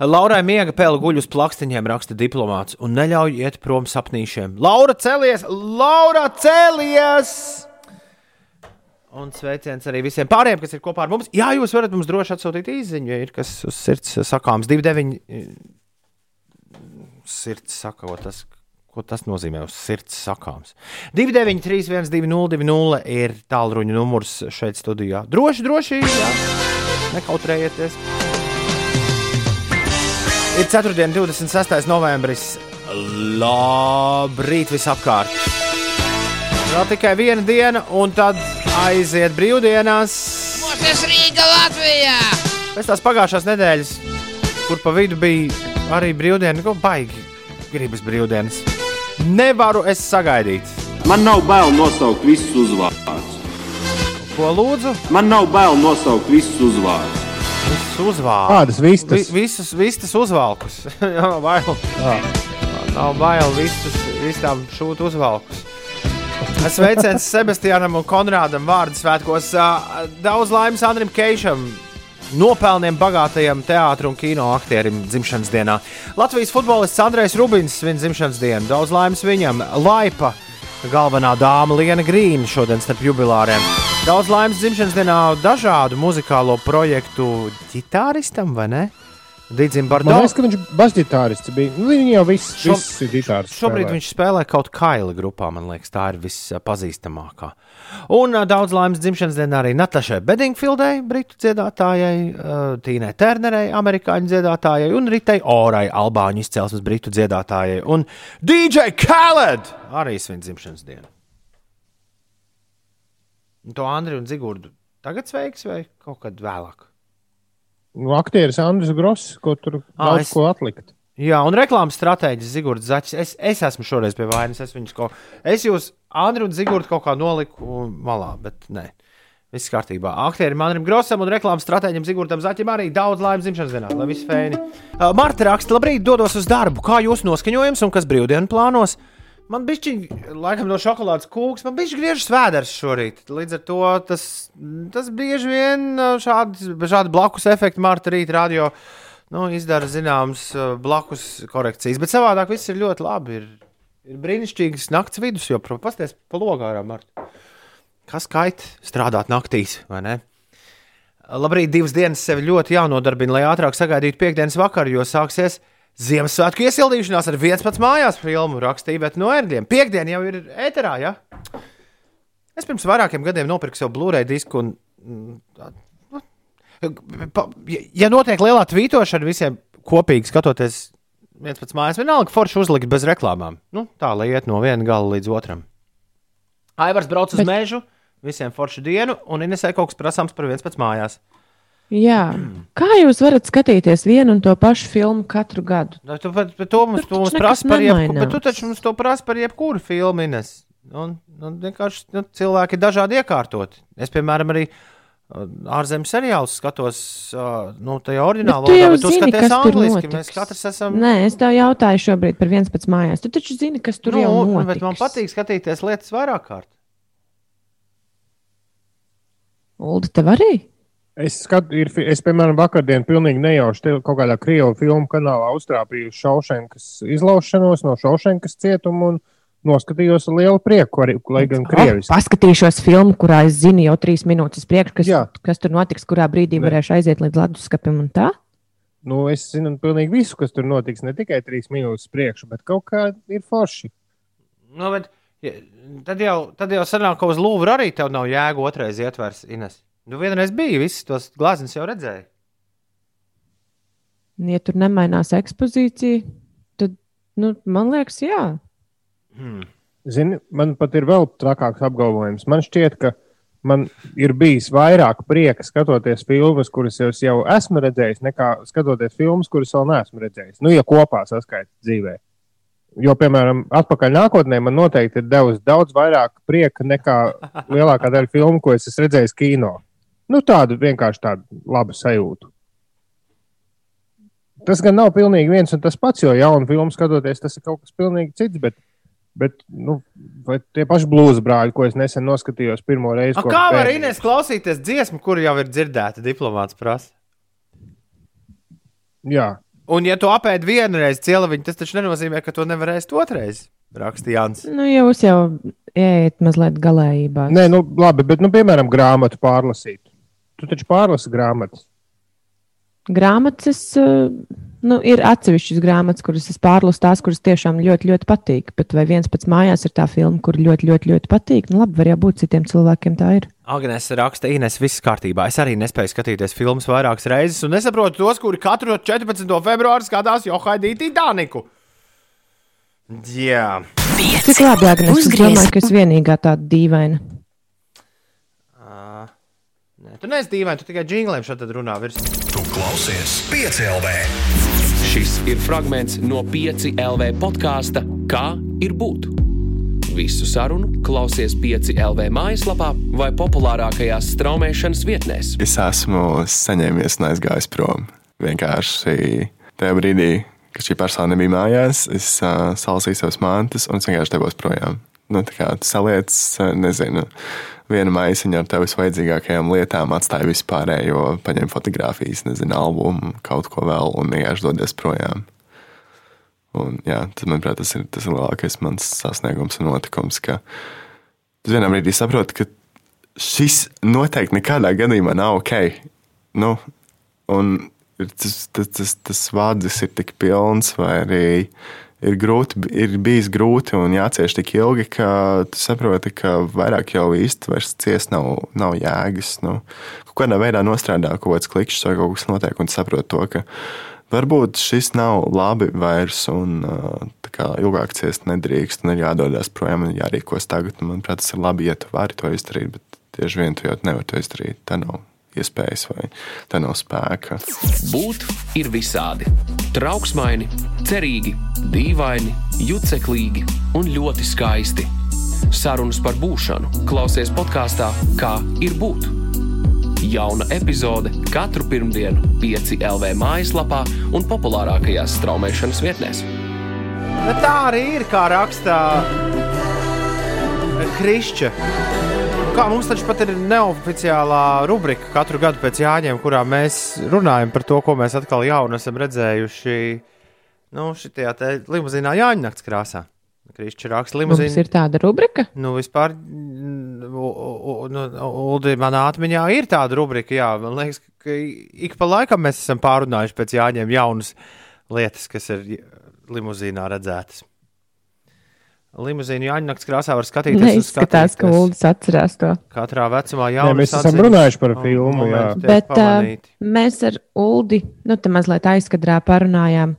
S1: Laurai miega pēle guļ uz plakstiņiem, raksta diplomāts, un neļauj iet prom sapnīšiem. Laura, celies! Laura, celies! Un sveiciens arī visiem pārējiem, kas ir kopā ar mums. Jā, jūs varat mums droši atsūtīt īsiņu, ja ir kas uz sirds sakāms. 29. Sirds saka, ko tas, ko tas nozīmē uz sirds sakāms. 293, 1202 ir tālruņa numurs šeit studijā. Droši, droši, jā. nekautrējieties. Ir 4. un 26. novembris. Labrīt visapkārt! Vēl tikai viena diena, un tad aiziet brīvdienās.
S5: Mūsu Rīga Latvijā!
S1: Pēc tās pagājušās nedēļas, kur pa vidu bija arī brīvdiena, ko baigi gribas brīvdienas. Nevaru es sagaidīt.
S6: Man nav bail nosaukt visus uzvārdus.
S1: Ko lūdzu?
S6: Man nav bail nosaukt visus uzvārdus.
S1: Visus uzvālkus.
S2: Kādas vistas?
S1: Vi, visus, vistas uzvalkus. Jā, bail. Nav bail vistas, visām šūt uzvalkus. Sveiciens Sebastianam un Konrādam vārdu svētkos. Daudz laimes Andrim Keišam, nopelniem bagātajam teātrim un kino aktierim dzimšanas dienā. Latvijas futbolists Andrejs Rubins svin dzimšanas dienu. Daudz laimes viņam. Laipa, galvenā dāma Liena Grīna šodien starp jubilāriem. Daudz laimes dzimšanas dienā dažādu muzikālo projektu ģitāristam, vai ne? Dīdzim
S2: Man
S1: Bardo.
S2: liekas, ka viņš basģitārists bija. Nu, Viņi jau viss,
S1: Šo-
S2: viss ir ģitārs.
S1: Šobrīd
S2: spēlē.
S1: viņš spēlē kaut kādā grupā, man liekas, tā ir vispazīstamākā. Un daudz laimes dzimšanas dienā arī Natašai Bedingfildai, britu dziedātājai, Tīnai Turnerei, amerikāņu dziedātājai un Ritai Orai, albāņu izcelsmes britu dziedātājai un DJ Khaled arī svin dzimšanas dienu. Un To Andriu un Zigurdu tagad sveiks vai kaut kad vēlāk?
S2: Nu, aktieris Andris Gross, ko tur
S1: Ā,
S2: daudz
S1: es-
S2: ko atlikt.
S1: Jā, un reklāmas stratēģis Zigorda Zaķis. Es, es esmu šoreiz pie vainas. Es, kaut, es jūs, Andriu un Zigordu, kaut kā noliku malā, bet nē. Viss kārtībā. Aktierim Andrim Grosam un reklāmas stratēģim Zigordam Zaķim arī daudz laimes dzimšanas dienā. Lai viss fēni. Uh, Marta raksta, labrīt, dodos uz darbu. Kā jūs noskaņojums un kas brīvdienu plānos? Man bija laikam no šokolādes kūks, man bija griežs vēders šorīt. Līdz ar to tas, tas bieži vien uh, šādi, šādi blakus efekti Marta rīta radio nu, izdara zināmas uh, blakus korekcijas. Bet savādāk viss ir ļoti labi. Ir, ir brīnišķīgs nakts vidus, jo pasties pa logā ārā, Marta. Kas kait strādāt naktīs, vai ne? Labrīt, divas dienas sevi ļoti jānodarbina, lai ātrāk sagaidītu piekdienas vakaru, jo sāksies Ziemassvētku iesildīšanās ar 11 mājās filmu rakstīja Bet no ērgļiem. Piekdiena jau ir ēterā, ja? Es pirms vairākiem gadiem nopirku sev Blu-ray disku un. mm, Ja notiek lielā tvītošana visiem kopīgi skatoties viens pats mājas, vienalga forši uzlikt bez reklāmām. Nu, tā lai iet no viena gala līdz otram. Aivars brauc uz
S3: Bet-
S1: mežu, visiem foršu dienu, un Inesē kaut kas prasāms par viens pats mājās.
S3: Jā. Kā jūs varat skatīties vienu un to pašu filmu katru gadu?
S1: Nu, Tu, bet, bet to mums,
S3: Tur
S1: to mums prasa par jebkuru, tu taču mums to prasa par jebkuru filmu. Un, un vienkārši nu, cilvēki ir dažādi iekārtoti. Es, piemēram, arī uh, ārzemju seriālus skatos, nu, tajā oriģinālā valodā, bet tu
S3: zini,
S1: skaties
S3: kas tur
S1: angliski. Mēs katrs esam.
S3: Nē, es tev jautāju šobrīd par viens pēc mājās. Tu taču zini, kas tur
S1: nu,
S3: jau
S1: bet
S3: notiks.
S1: man patīk skatīties lietas vairāk kārt.
S3: Ulda, tev arī?
S2: Es, skat, ir, fi- es, piemēram, vakardien pilnīgi nejauši kaut kādā krievu filmu kanālā uztrāpīju Šaušenkas izlaušanos no Šaušenkas cietuma un noskatījos ar lielu prieku, arī, lai gan krieviski.
S3: Oh, paskatīšos filmu, kurā es zinu jau trīs minūtes priekš, kas,
S2: Jā.
S3: kas tur notiks, kurā brīdī
S2: Ne.
S3: varēšu aiziet līdz leduskapim un tā.
S2: Nu, es zinu pilnīgi visu, kas tur notiks, ne tikai trīs minūtes priekšu, bet kaut kā ir forši.
S1: Nu, bet, ja, tad, jau, tad jau sanāk, ka uz Lūvra arī tev nav jēga otrais ietvers. Ines. Nu, vienreiz bija, visas tos glāziņus jau redzēja.
S3: Ja tur nemainās ekspozīcija, tad, nu, man liekas, jā.
S1: Hmm.
S2: Zini, man pat ir vēl trakāks apgalvojums. Man šķiet, ka man ir bijis vairāk prieka skatoties filmas, kuras es jau esmu redzējis, nekā skatoties filmas, kuras vēl neesmu redzējis. Nu, ja kopā saskaitīt dzīvē. Jo, piemēram, atpakaļ nākotnē man noteikti ir devis daudz vairāk prieka nekā lielākā daļa filmu, ko es esmu redzējis kino. Nu, tādu vienkārši tādu labu sajūtu. Tas gan nav pilnīgi viens un tas pats, jo jaunu filmu skatoties, tas ir kaut kas pilnīgi cits. Bet, bet nu, vai tie paši blūzi brāļi, ko es nesen noskatījos pirmo reizi,
S1: A, kā var. Ines klausīties dziesmu, kur jau ir dzirdēta diplomāts prasa?
S2: Jā,
S1: Un, ja tu apēdi vienu reizi cieliņu, tas taču nenozīmē, ka to nevarēsi otrais. Rakstīja Jānis.
S3: Nu, jūs jau ejat mazliet galējībā.
S2: Nē, nu, labi, bet, nu, piemēram, grāmatu pārlasīt. Tu taču pārlasi grāmatas.
S3: Grāmatas, eh, nu, ir atsevišķas grāmatas, kuras es pārlasu, tās, kuras tiešām ļoti, ļoti patīk. Bet vai viens pats mājās ir tā filma, kur ļoti, ļoti, ļoti patīk? Nu, labi, var jau būt citiem cilvēkiem tā ir.
S1: Agnēs raksta, Ines, viss kārtībā. Es arī nespēju skatīties filmas vairākas reizes, un nesaprotu tos, kuri katru 14. februāru skatās Johaidīti Dāniku. Jā,
S3: Cik labi, Agnēs, es domāju, ka es vienīgā tāda dīvaina.
S1: uh, nē, tu neesi dīvaini, tu tikai džingliem šeit runā virs.
S7: Tu klausies piecēlē.
S8: Šis ir fragments no 5 LV podkāsta Kā ir būt? Visu sarunu klausies 5 LV mājaslapā vai populārākajās straumēšanas vietnēs.
S9: Es esmu saņēmies un aizgājis prom. Vienkārši tajā brīdī, kad šī persona nebija mājās, es uh, salasīju savas mantas un es vienkārši devos projām. Nu, tā kā saliec, nezinu, vienu maisiņu ar tev visvajadzīgākajām lietām, atstāju vispārējo, paņem fotografijas, nezinu, albumu, kaut ko vēl un vienkārši dodies projām. Un, jā, tas, manuprāt, tas ir tas ir lielākais mans sasniegums un notikums, tu vienā brīdī saproti, ka šis noteikti nekādā gadījumā nav ok. Nu, un tas, tas, tas, tas vārds ir tik pilns, vai arī ir, grūti, ir bijis grūti un jācieš tik ilgi, ka tu saproti, ka vairāk jau īsti vairs ciest nav, nav jēgas. Nu, kaut kādā veidā nostrādā kaut kāds klikšķis vai kaut kas notiek, un saproti to, ka varbūt šis nav labi vairs, un tā kā ilgāk ciest nedrīkst, un ir jādodas projām un jārīkos tagad. Un, manuprāt, tas ir labi, ja tu vari to izdarīt, bet tieši vien tu jau nevari to izdarīt. Tā nav iespējas vai tā nav spēka.
S8: Būt ir visādi. Trauksmaini, cerīgi, dīvaini, juceklīgi un ļoti skaisti. Sarunas par būšanu klausies podkāstā Kā ir būt. Jauna epizode katru pirmdienu, 5 LV mājaslapā un populārākajās straumēšanas vietnēs.
S1: Bet tā arī ir, kā rakstā Krišķa. Kā mums taču pat ir neoficiālā rubrika katru gadu pēc Jāņiem, kurā mēs runājam par to, ko mēs atkal jaunu esam redzējuši. Nu, šitajā te limuzīnā Jāņa nakts krāsā. Krišķa raksta
S3: Mums
S1: limuzīnu.
S3: ir tāda rubrika.
S1: Nu, vispār, mm, nu, Uldi, manā atmiņā ir tāda rubrika, jā. Man liekas, ka ik pa laikam mēs esam pārunājuši pēc Jāņiem jaunas lietas, kas ir limuzīnā redzētas. Limuzīnu Jāņa nakts krāsā var skatīties.
S3: Neizskatās, ka. Uldis atcerās to.
S1: Katrā vecumā jau
S2: mēs esam runājuši par filmu. Jā.
S3: Bet uh, mēs ar Uldi, nu, te mazliet aizkadrā parunājām.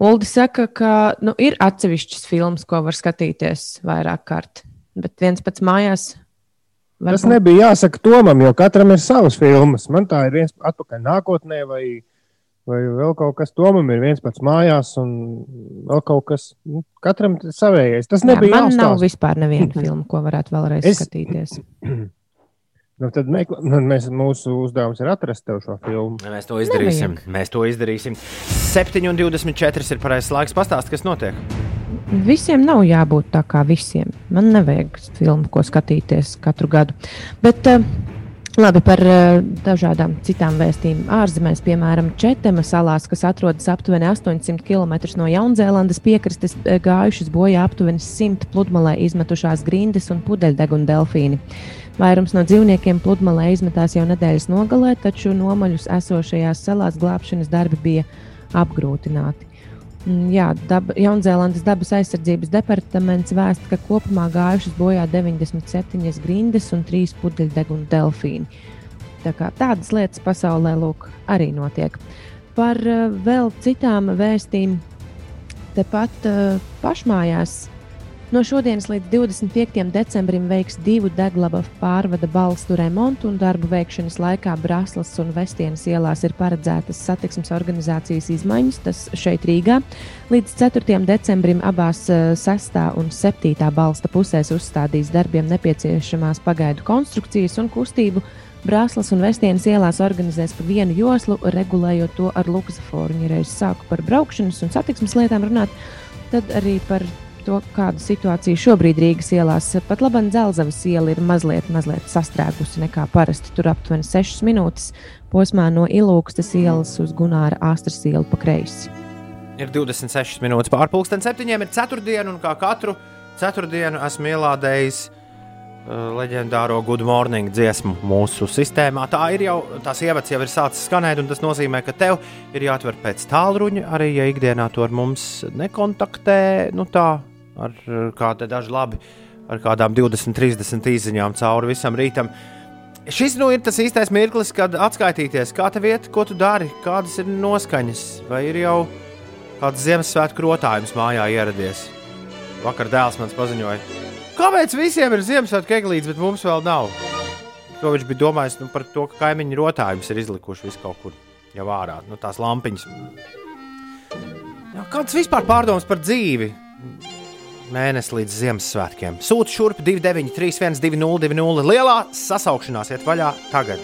S3: Uldi saka, ka nu, ir atsevišķas filmas, ko var skatīties vairāk kārt. Bet viens pats mājās.
S2: Tas nebija jāsaka Tomam, jo katram ir savas filmas. Man tā ir viens atpakaļ nākotnē, vai, vai vēl kaut kas. Tomam ir viens pats mājās, un vēl kaut kas. Nu, katram savējais. Tas nebija
S3: Jā, man nav
S2: jāstāsta.
S3: vispār neviena filma, ko varētu vēlreiz
S2: Es-
S3: es... skatīties.
S2: Nu, tad mekl... nu, mēs, mūsu uzdevums ir atrast tev šo filmu.
S1: Mēs to izdarīsim. Mēs to izdarīsim. 7,24 ir pareizais laiks pastāstīt, kas notiek.
S3: Visiem nav jābūt tā kā visiem. Man nevajag filmu, ko skatīties katru gadu. Bet, uh, Labi, par uh, dažādām citām vēstījumiem. Ārzemēs, piemēram, Četema salās, kas atrodas aptuveni 800 km no Jaunzēlandes piekrastes, eh, gājušas bojā aptuveni 100 pludmalē izmetušās grindas un pudeļdeguna delfīni. Vairums no dzīvniekiem pludmalē izmetās jau nedēļas nogalē, taču nomaļus esošajās salās glābšanas darbi bija apgrūtināti. Mm, Jā, daba, Jaunzēlandes dabas aizsardzības departaments vēsta, ka kopumā gājušas bojā 97 grindas un 3 pudeļdeguna delfīni. Tā kā tādas lietas pasaulē lūk, arī notiek. Par uh, vēl citām vēstīm, tepat uh, pašmājās. No šodienas līdz 25. decembrim veiks divu deglaba pārvada balstu remontu, un darbu veikšanas laikā Brāzlas un Vestienas ielās ir paredzētas satiksmes organizācijas izmaiņas. Tas šeit Rīgā. Līdz 4. decembrim abās eh, 6. un 7. balsta pusēs uzstādīs darbiem nepieciešamās pagaidu konstrukcijas un kustību. Brāzlas un Vestienas ielās organizēs pa vienu joslu, regulējot to ar luksusforu. Ja reiz sāku par braukšanas un satiksmes lietām runāt, tad arī par to, kāda situācija šobrīd Rīgas ielās. Pat labi, Dzelzavas iela ir mazliet, mazliet sastrēgusi nekā parasti. Tur aptuveni 6 minūtes posmā no Ilūkstas ielas uz Gunāra Astras ielu pa kreisi.
S1: Ir 26 minūtes pārpusdienas, septiņiem ir ceturtdiena, un kā katru ceturtdienu esmu ielādējis uh, leģendāro Good Morning dziesmu mūsu sistēmā. Tā ir jau, tās ievads jau ir sācis skanēt, un tas nozīmē, ka tev ir jāatver pēc tālruņa, arī ja ikdienā to ar mums nekontaktē, nu tā, ar kādu dažu labi, ar kādām 20, 30 īsiņām cauri visam rītam. Šis nu ir tas īstais mirklis, kad atskaitīties, kā tev iet, ko tu dari, kādas ir noskaņas, vai ir jau kāds Ziemassvētku rotājums mājā ieradies. Vakar dēls man paziņoja, kāpēc visiem ir Ziemassvētku eglītes, bet mums vēl nav. To viņš bija domājis nu, par to, ka kaimiņu rotājums ir izlikuši visu kaut kur jau ārā, nu, tās lampiņas. Jā, kāds vispār pārdoms par dzīvi? Mēnesis līdz Ziemassvētkiem. Sūta šurp 293, 1202, lielā sasaukšanās iet vaļā tagad.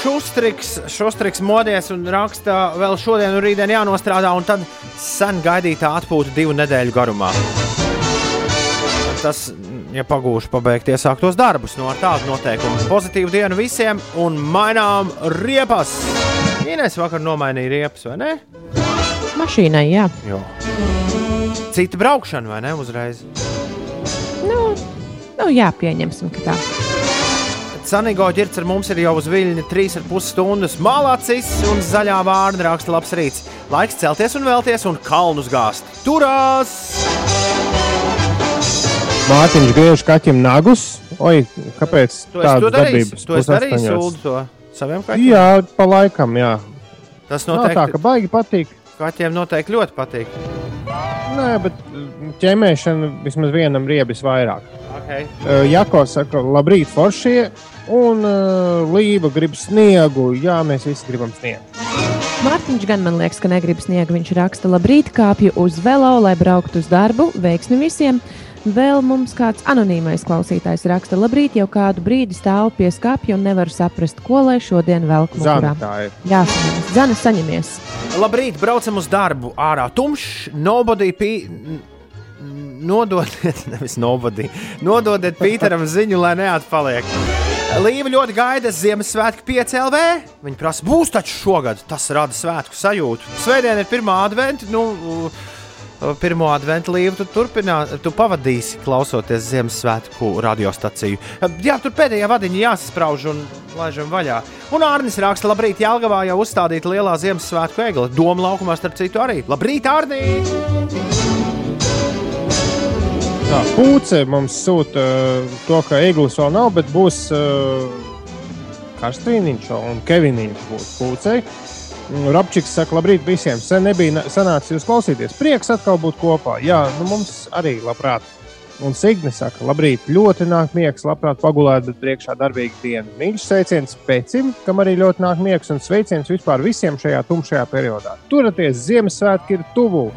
S1: Šustriks, šustriks modies un raksta, vēl šodien un rītdien jānostrādā, un tad sen gaidītā atpūta divu nedēļu garumā. Tas, ja pagūšu pabeigt iesāktos darbus, no ar tādu noteikumu. Pozitīvu dienu visiem un mainām riepas! Ines vakar nomainīja riepas, vai ne?
S3: Mašīnai, jā.
S1: Jo. Cita braukšana, vai ne? Uzreiz.
S3: Nu, nu jā, pieņemsim, ka tā.
S1: Sanīgo ģirts ar mums ir jau uz viļņa 3,5 stundas. Malacis un zaļā vārna raksta labs rīts. Laiks celties un vēlties un kalnus gāzt. Turās!
S2: Mārtiņš griež kaķim nagus. Oi, kāpēc
S1: to darījis?
S2: darbības?
S1: Tu esi darījis
S2: pusastoņos?
S1: sūdu to saviem kaķiem?
S2: Jā, pa laikam, jā.
S1: Tas
S2: Nav tā,
S1: noteikti.
S2: ka baigi patīk.
S1: Kaķiem noteikti ļoti patīk.
S2: Nē, bet mm, ķemēšana vismaz vienam riebis vairāk.
S1: Okay.
S2: Uh, Jako saka, labrīt, foršie. Un uh, Līva grib sniegu. Jā, mēs visi gribam sniegu.
S3: Mārtiņš gan man liekas, ka negrib sniegt. Viņš raksta, labrīt, kāpju uz velo, lai brauktu uz darbu. Veiksmi visiem! Vēl mums kāds anonīmais klausītājs raksta, labrīt, jau kādu brīdi stāvu pie skāpja un nevaru saprast, ko lai šodien
S2: tā ir.
S3: Jā, saņemies. Zana, saņemies.
S1: Labrīt, braucam uz darbu. Ārā tumšs, nobody pī. Nododiet, nevis nobody. Nododiet Pīteram ziņu, lai neatpaliek. Līva ļoti gaida Ziemassvētku 5 LV. Viņa prasa, būs taču šogad. Tas rada svētku sajūtu. Svētdien ir pirmā adventa. Nu, Pirmā adventu līniju tu turpinās, tu pavadīsi klausoties Ziemassvētku radiostaciju. Jā, tur pēdējā vadiņa jāsasprauž un laižam vaļā. Un Arnis raksta, labrīt, Jālgavā jau uzstādīta lielā Ziemassvētku egla. Doma laukumā starp citu arī. Labrīt, Arnī!
S2: Tā pūce mums sūta uh, to, ka Eglis vēl nav, bet būs uh, Kastrīniņš un Keviniņš būs pūcei. Rapčiks saka, labrīt visiem. Sen nebija sanācis jūs klausīties. Prieks atkal būt kopā. Jā, nu mums arī labprāt. Un Signe saka, labrīt, ļoti nāk miegs, labprāt pagulēt, bet priekšā darbīga diena. Mīļš sveiciens pēcim, kam arī ļoti nāk miegs, un sveiciens vispār visiem šajā tumšajā periodā. Turieties, Ziemassvētki ir tuvu!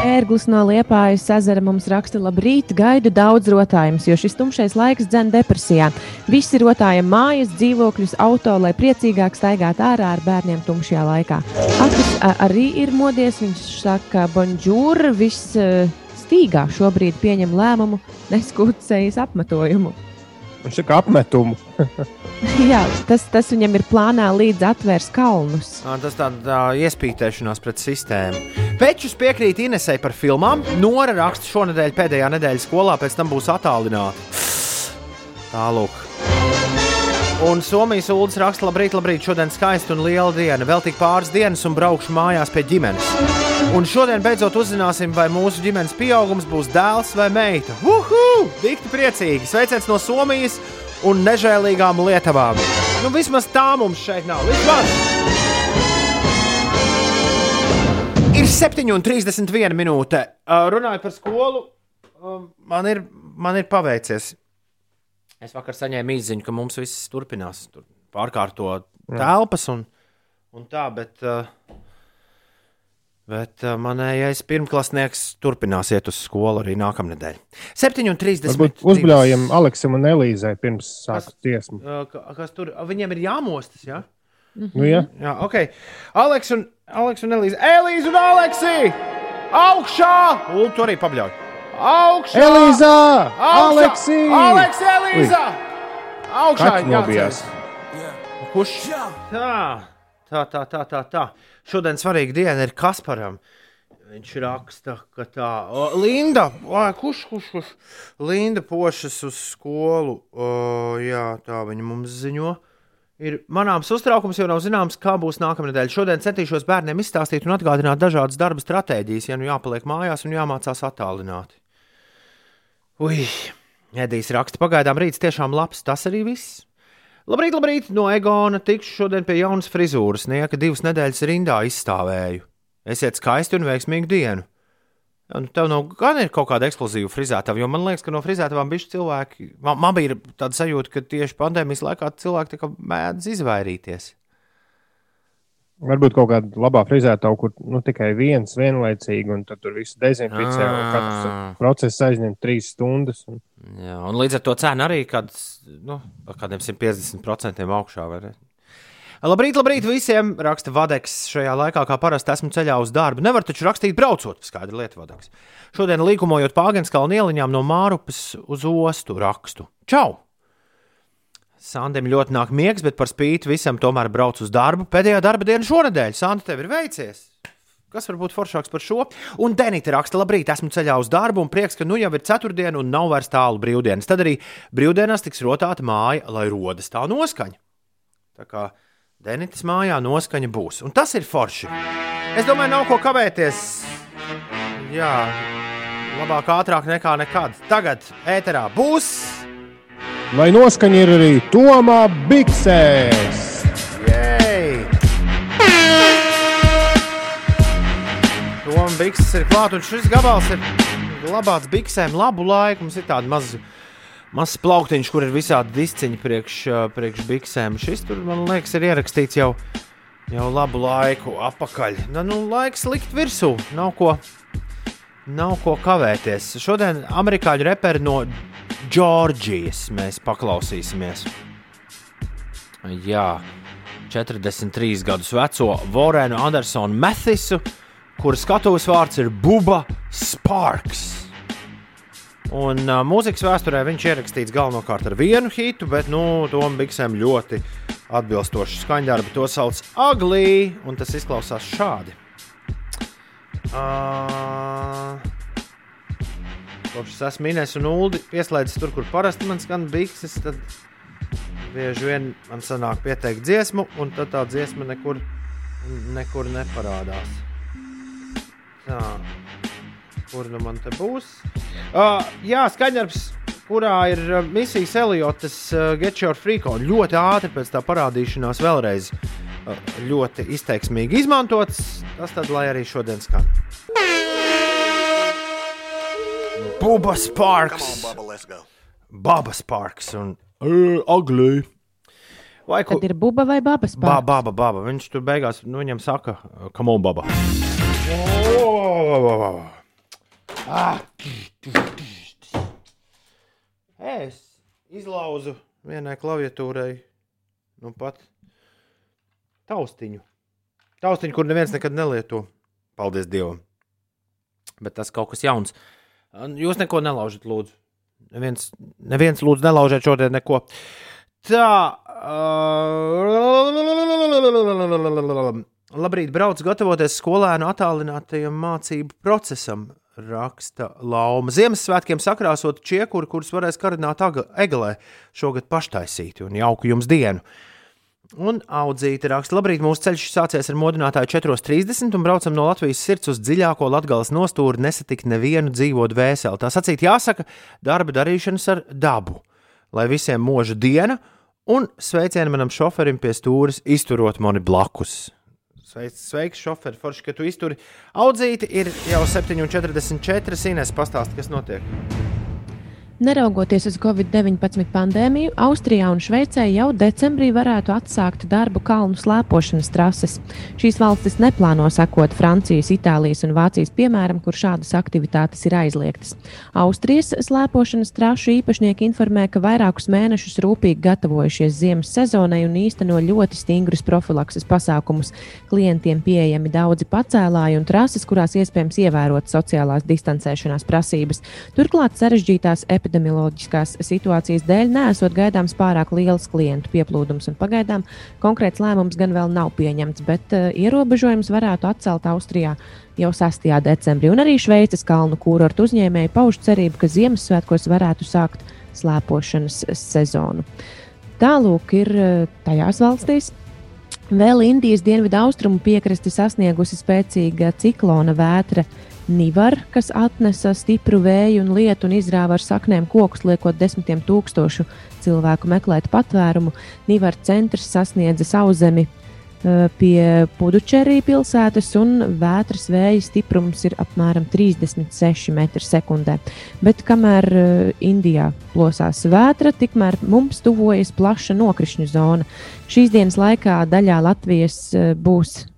S3: Ērglis no Liepājas ezera mums raksta, labrīt, gaidu daudz rotājumus, jo šis tumšais laiks dzen depresijā. Visi rotājam mājas, dzīvokļus, auto, lai priecīgāk staigātu ārā ar bērniem tumšajā laikā. Atis a, arī ir modies, viņš saka, bonžūr, viss stīgā šobrīd pieņem lēmumu neskūt sejas apmetojumu.
S2: Viņš saka, apmetumu.
S3: Jā, tas, tas viņam ir plānā līdz atvērs kalnus.
S1: Ā, Tas tāds tā, iespītēšanās pret sistēmu. Pečus piekrīt Inesai par filmām. Nora raksta šonadēļ pēdējā nedēļas skolā, pēc tam būs attālināta. Tālāk. Un Somijas ULDS raksta, labrīt, labrīt, šodien skaista un liela diena. Vēl tik pāris dienas un braukšu mājās pie ģimenes. Un šodien beidzot uzzināsim, vai mūsu ģimenes pieaugums būs dēls vai meita. Uhu! Dikti priecīgi! Sveiciens no Somijas un nežēlīgām lietavām. Nu, vismaz tā mums šeit nav. Vismaz! Ir 7,31 minūte. Uh, Runājot par skolu, uh, man ir, man ir paveicies. Es vakar saņēmu īziņu, ka mums viss turpinās. Tur pārkārto telpas un, un tā, bet, uh, bet uh, manējais pirmklasnieks turpinās iet uz skolu arī nākamnedēļ. 7,30.
S2: Varbūt uzbļaujam Aleksam un Elīzai pirms sākas tiesmu.
S1: Ka- kas tur viņiem ir jāmostas? Ja?
S2: Nu, ja?
S1: Jā, ok. Aleks un, Aleks un Elīze. Elīze un Aleksī! Augšā! Un tur arī pabļauj. Augšā!
S2: Elīza!
S1: Augšā!
S2: Aleksī!
S1: Aleks, Elīza! Augšā!
S2: Nobijās.
S1: Kurš? Tā, tā, tā, tā, tā, tā. Šodien svarīga diena ir Kasparam. Viņš raksta, ka tā o, Linda, o, kurš, kurš, kurš? Linda pošas uz skolu. O, jā, tā viņa mums ziņo. Ir manāms uztraukums, jo nav zināms, kā būs nākamnedēļ. Šodien centīšos bērniem izstāstīt un atgādināt dažādas darba stratēģijas, ja nu jāpaliek mājās un jāmācās attālināti. Ui, Edijs raksta, pagaidām rīts tiešām labs, tas arī viss. Labrīt, labrīt, no Egona tikšu šodien pie jaunas frizūras, nieka divas nedēļas rindā izstāvēju. Esiet skaisti un veiksmīgu dienu. Nu, tev nav gan ir kaut kāda ekskluzīva frizētava, jo man liekas, ka no frizētavām bijuši cilvēki. Man, man bija tāda sajūta, ka tieši pandēmijas laikā cilvēki mēdz izvairīties.
S2: Varbūt kaut kāda labā frizētava, kur nu, tikai viens vienlaicīgi, un tad tur viss dezinficē.
S1: Ah.
S2: Katrs process aizņem trīs stundas. Un...
S1: Jā, un līdz ar to cena arī kāds, nu, kādiem 150% augšā. vai ne? Labrīt, labrīt visiem! Raksta Vadeks. Šajā laikā, kā parasti, esmu ceļā uz darbu. Nevar taču rakstīt, braucot. Skaidra lieta, Vadeks. Šodien līkumojot Pāgenskalnu ieliņām no Mārupas uz ostu rakstu. Čau! Sandim ļoti nāk miegs, bet par spīti visam tomēr brauc uz darbu. Pēdējā darba diena šonadēļ. Santa, tev ir veicies! Kas var būt foršāks par šo? Un Denita raksta, labrīt, esmu ceļā uz darbu, un prieks, ka nu jau ir ceturtdiena un nav vairs tālu brīvdienas. Tad arī brīvdienās tiks rotāta māja, lai rodas tā noskaņa. Tā kā Denitas mājā noskaņa būs, un tas ir forši. Es domāju, nav ko kavēties. Jā, labāk ātrāk nekā nekad. Tagad ēterā būs.
S2: Vai noskaņa ir arī Tomā Biksēs?
S1: Toms Bikses ir klāts, un šis gabals ir glabāts biksēm labu laiku. Mums ir maza, mazs plauktiņš, kur ir visādi disciņi priekš, priekš biksēm. Šis tur, man liekas, ir ierakstīts jau, jau labu laiku apakaļ. Nu, nu, laiks likt virsū, nav ko, nav ko kavēties. Šodien amerikāņu reperi no Džordžijas mēs paklausīsimies. Jā, 43 gadus veco Vorenu Andersonu Mathisu, kuras skatuves vārds ir Buba Sparks. Un uh, mūzikas vēsturē viņš ierakstīts galvenokārt ar vienu hitu, bet nu, Tomam Biksēm ļoti atbilstoši skaņdarbi. To sauc Aglī, un tas izklausās šādi. Uh, Kopš es esmu minējis, un Ulu pieslēdzis tur, kur parasti man skan bikses, tad bieži vien man sanāk pieteikt dziesmu, un tad tā dziesma nekur, nekur neparādās. Tā, kur nu man te būs? Uh, jā, skaņdarbs, kurā ir uh, misijas Eliotas uh, Get Your Freak on. Ļoti ātri pēc tā parādīšanās vēlreiz uh, ļoti izteiksmīgi izmantots. Tas tad, lai arī šodien skan. Nu, Bubas parks. Babas parks un uh, aglī. Vai
S3: Tad ir buba vai babas
S1: Ba,
S3: pāri?
S1: baba, baba. Viņš tur beigās, nu, viņam saka, kam on, baba. Ah. Es izlauzu vienai klaviatūrai, nu pat taustiņu. Taustiņu, kur neviens nekad nelieto. Paldies Dievam. Bet tas kaut kas jauns. Jūs neko nelaužat, lūdzu. Neviens, neviens lūdzu, nelaužiet šodien neko. Tā. Uh, labrīt, brauc gatavoties skolēnu attālinātajam mācību procesam. Raksta Lauma. Ziemassvētkiem sakrāsot čiekuri, kurus varēs karināt eglē, šogad paštaisīti un jauku jums dienu. Un audzīte raksta, labrīt, mūsu ceļš sācies ar modinātāju 4.30 un braucam no Latvijas sirds uz dziļāko latgales nostūri, nesatikt nevienu dzīvot vēseli. Tā sacīt, jāsaka, darba darīšanas ar dabu, lai visiem mūža diena un sveicienu manam šoferim pie stūres, izturot mani blakus. Sveiks, sveiks šoferi, forši, ka tu izturi. Audzīte ir jau 7,44. Sīnēs pastāst, kas notiek.
S3: Neraugoties uz Covid-19 pandēmiju, Austrijā un Šveicē jau decembrī varētu atsākt darbu kalnu slēpošanas trases. Šīs valstis neplāno sekot Francijas, Itālijas un Vācijas piemēram, kur šādas aktivitātes ir aizliegtas. Austrijas slēpošanas trašu īpašnieki informē, ka vairākus mēnešus rūpīgi gatavojušies ziemas sezonai un īsteno ļoti stingrus profilakses pasākumus. Klientiem pieejami daudzi pacēlāji un trases, kurās iespējams ievērot sociālās distancēšanās prasības. Turklāt sarežģītās epidemioloģiskās situācijas dēļ nesot gaidāms pārāk liels klientu pieplūdums, un pagaidām konkrēts lēmums gan vēl nav pieņemts, bet uh, ierobežojums varētu atcelt Austrijā jau 6. decembrī. Un arī Šveices kalnu kūrortu uzņēmēji pauž cerību, ka Ziemassvētkos varētu sākt slēpošanas sezonu. Tālūk ir uh, tajās valstīs. Vēl Indijas dienvidu austrumu piekrasti sasniegusi spēcīga ciklona vētra Nivar, kas atnesa stipru vēju un lietu un izrāva ar saknēm kokus, liekot desmitiem tūkstošu cilvēku meklēt patvērumu. Nivar centrs sasniedza sauszemi eh, pie Pudučerī pilsētas, un vētras vēja stiprums ir apmēram 36 m2. Bet kamēr eh, Indijā plosās vētra, tikmēr mums tuvojas plaša nokrišņu zona. Šīs dienas laikā daļā Latvijas eh, būs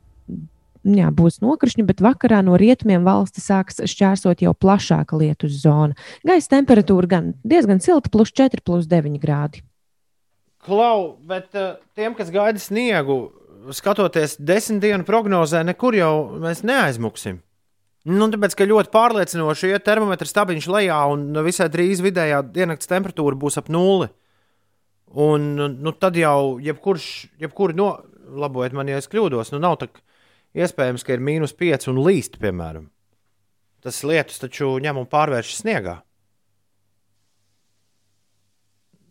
S3: jā, būs nokrišņi, bet vakarā no rietumiem valsts sāks šķērsot jau plašāka lietus zona. Gaisa temperatūra gan diezgan silta, plus 4, plus 9 grādi.
S1: Klau, bet uh, tiem, kas gaida sniegu, skatoties desmit dienu prognozē, nekur jau mēs neaizmuksim. Nu, tāpēc, ka ļoti pārliecinoši iet termometra stabiņš lejā un visai drīz vidējā diennakts temperatūra būs ap nulli. Un nu, tad jau jebkurš, jebkuri no, labojiet man, ja es kļūdos, nu nav tā iespējams, ka ir mīnus 5 un līst, piemēram. Tas lietus taču ņem un pārvēršas sniegā.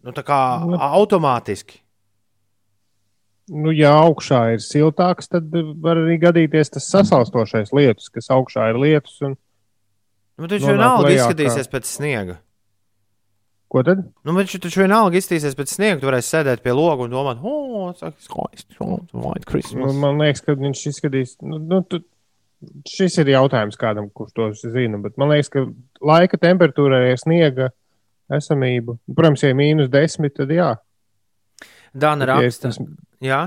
S1: Nu, tā kā automātiski.
S2: Nu, ja augšā ir siltāks, tad var arī gadīties tas sasalstošais lietus, kas augšā ir lietus. Un...
S1: Nu,
S2: Nonāk
S1: vienalga izskatīsies
S2: kā-
S1: pēc sniega.
S2: Ko tad?
S1: Nu, viņš taču vienalga izskatīsies pēc sniega. Tu varēsi sēdēt pie loga un domāt, oh, skaisti. White
S2: Nu,
S1: Christmas.
S2: man liekas, ka viņš izskatīs. Nu, nu, tu... Šis ir jautājums kādam, kurš to zina. Bet man liekas, ka laika temperatūra ir sniega esamība. Protams, ja ir mīnus desmit, tad jā.
S1: Dāna
S2: Ja
S1: raksta,
S2: tas-
S1: jā,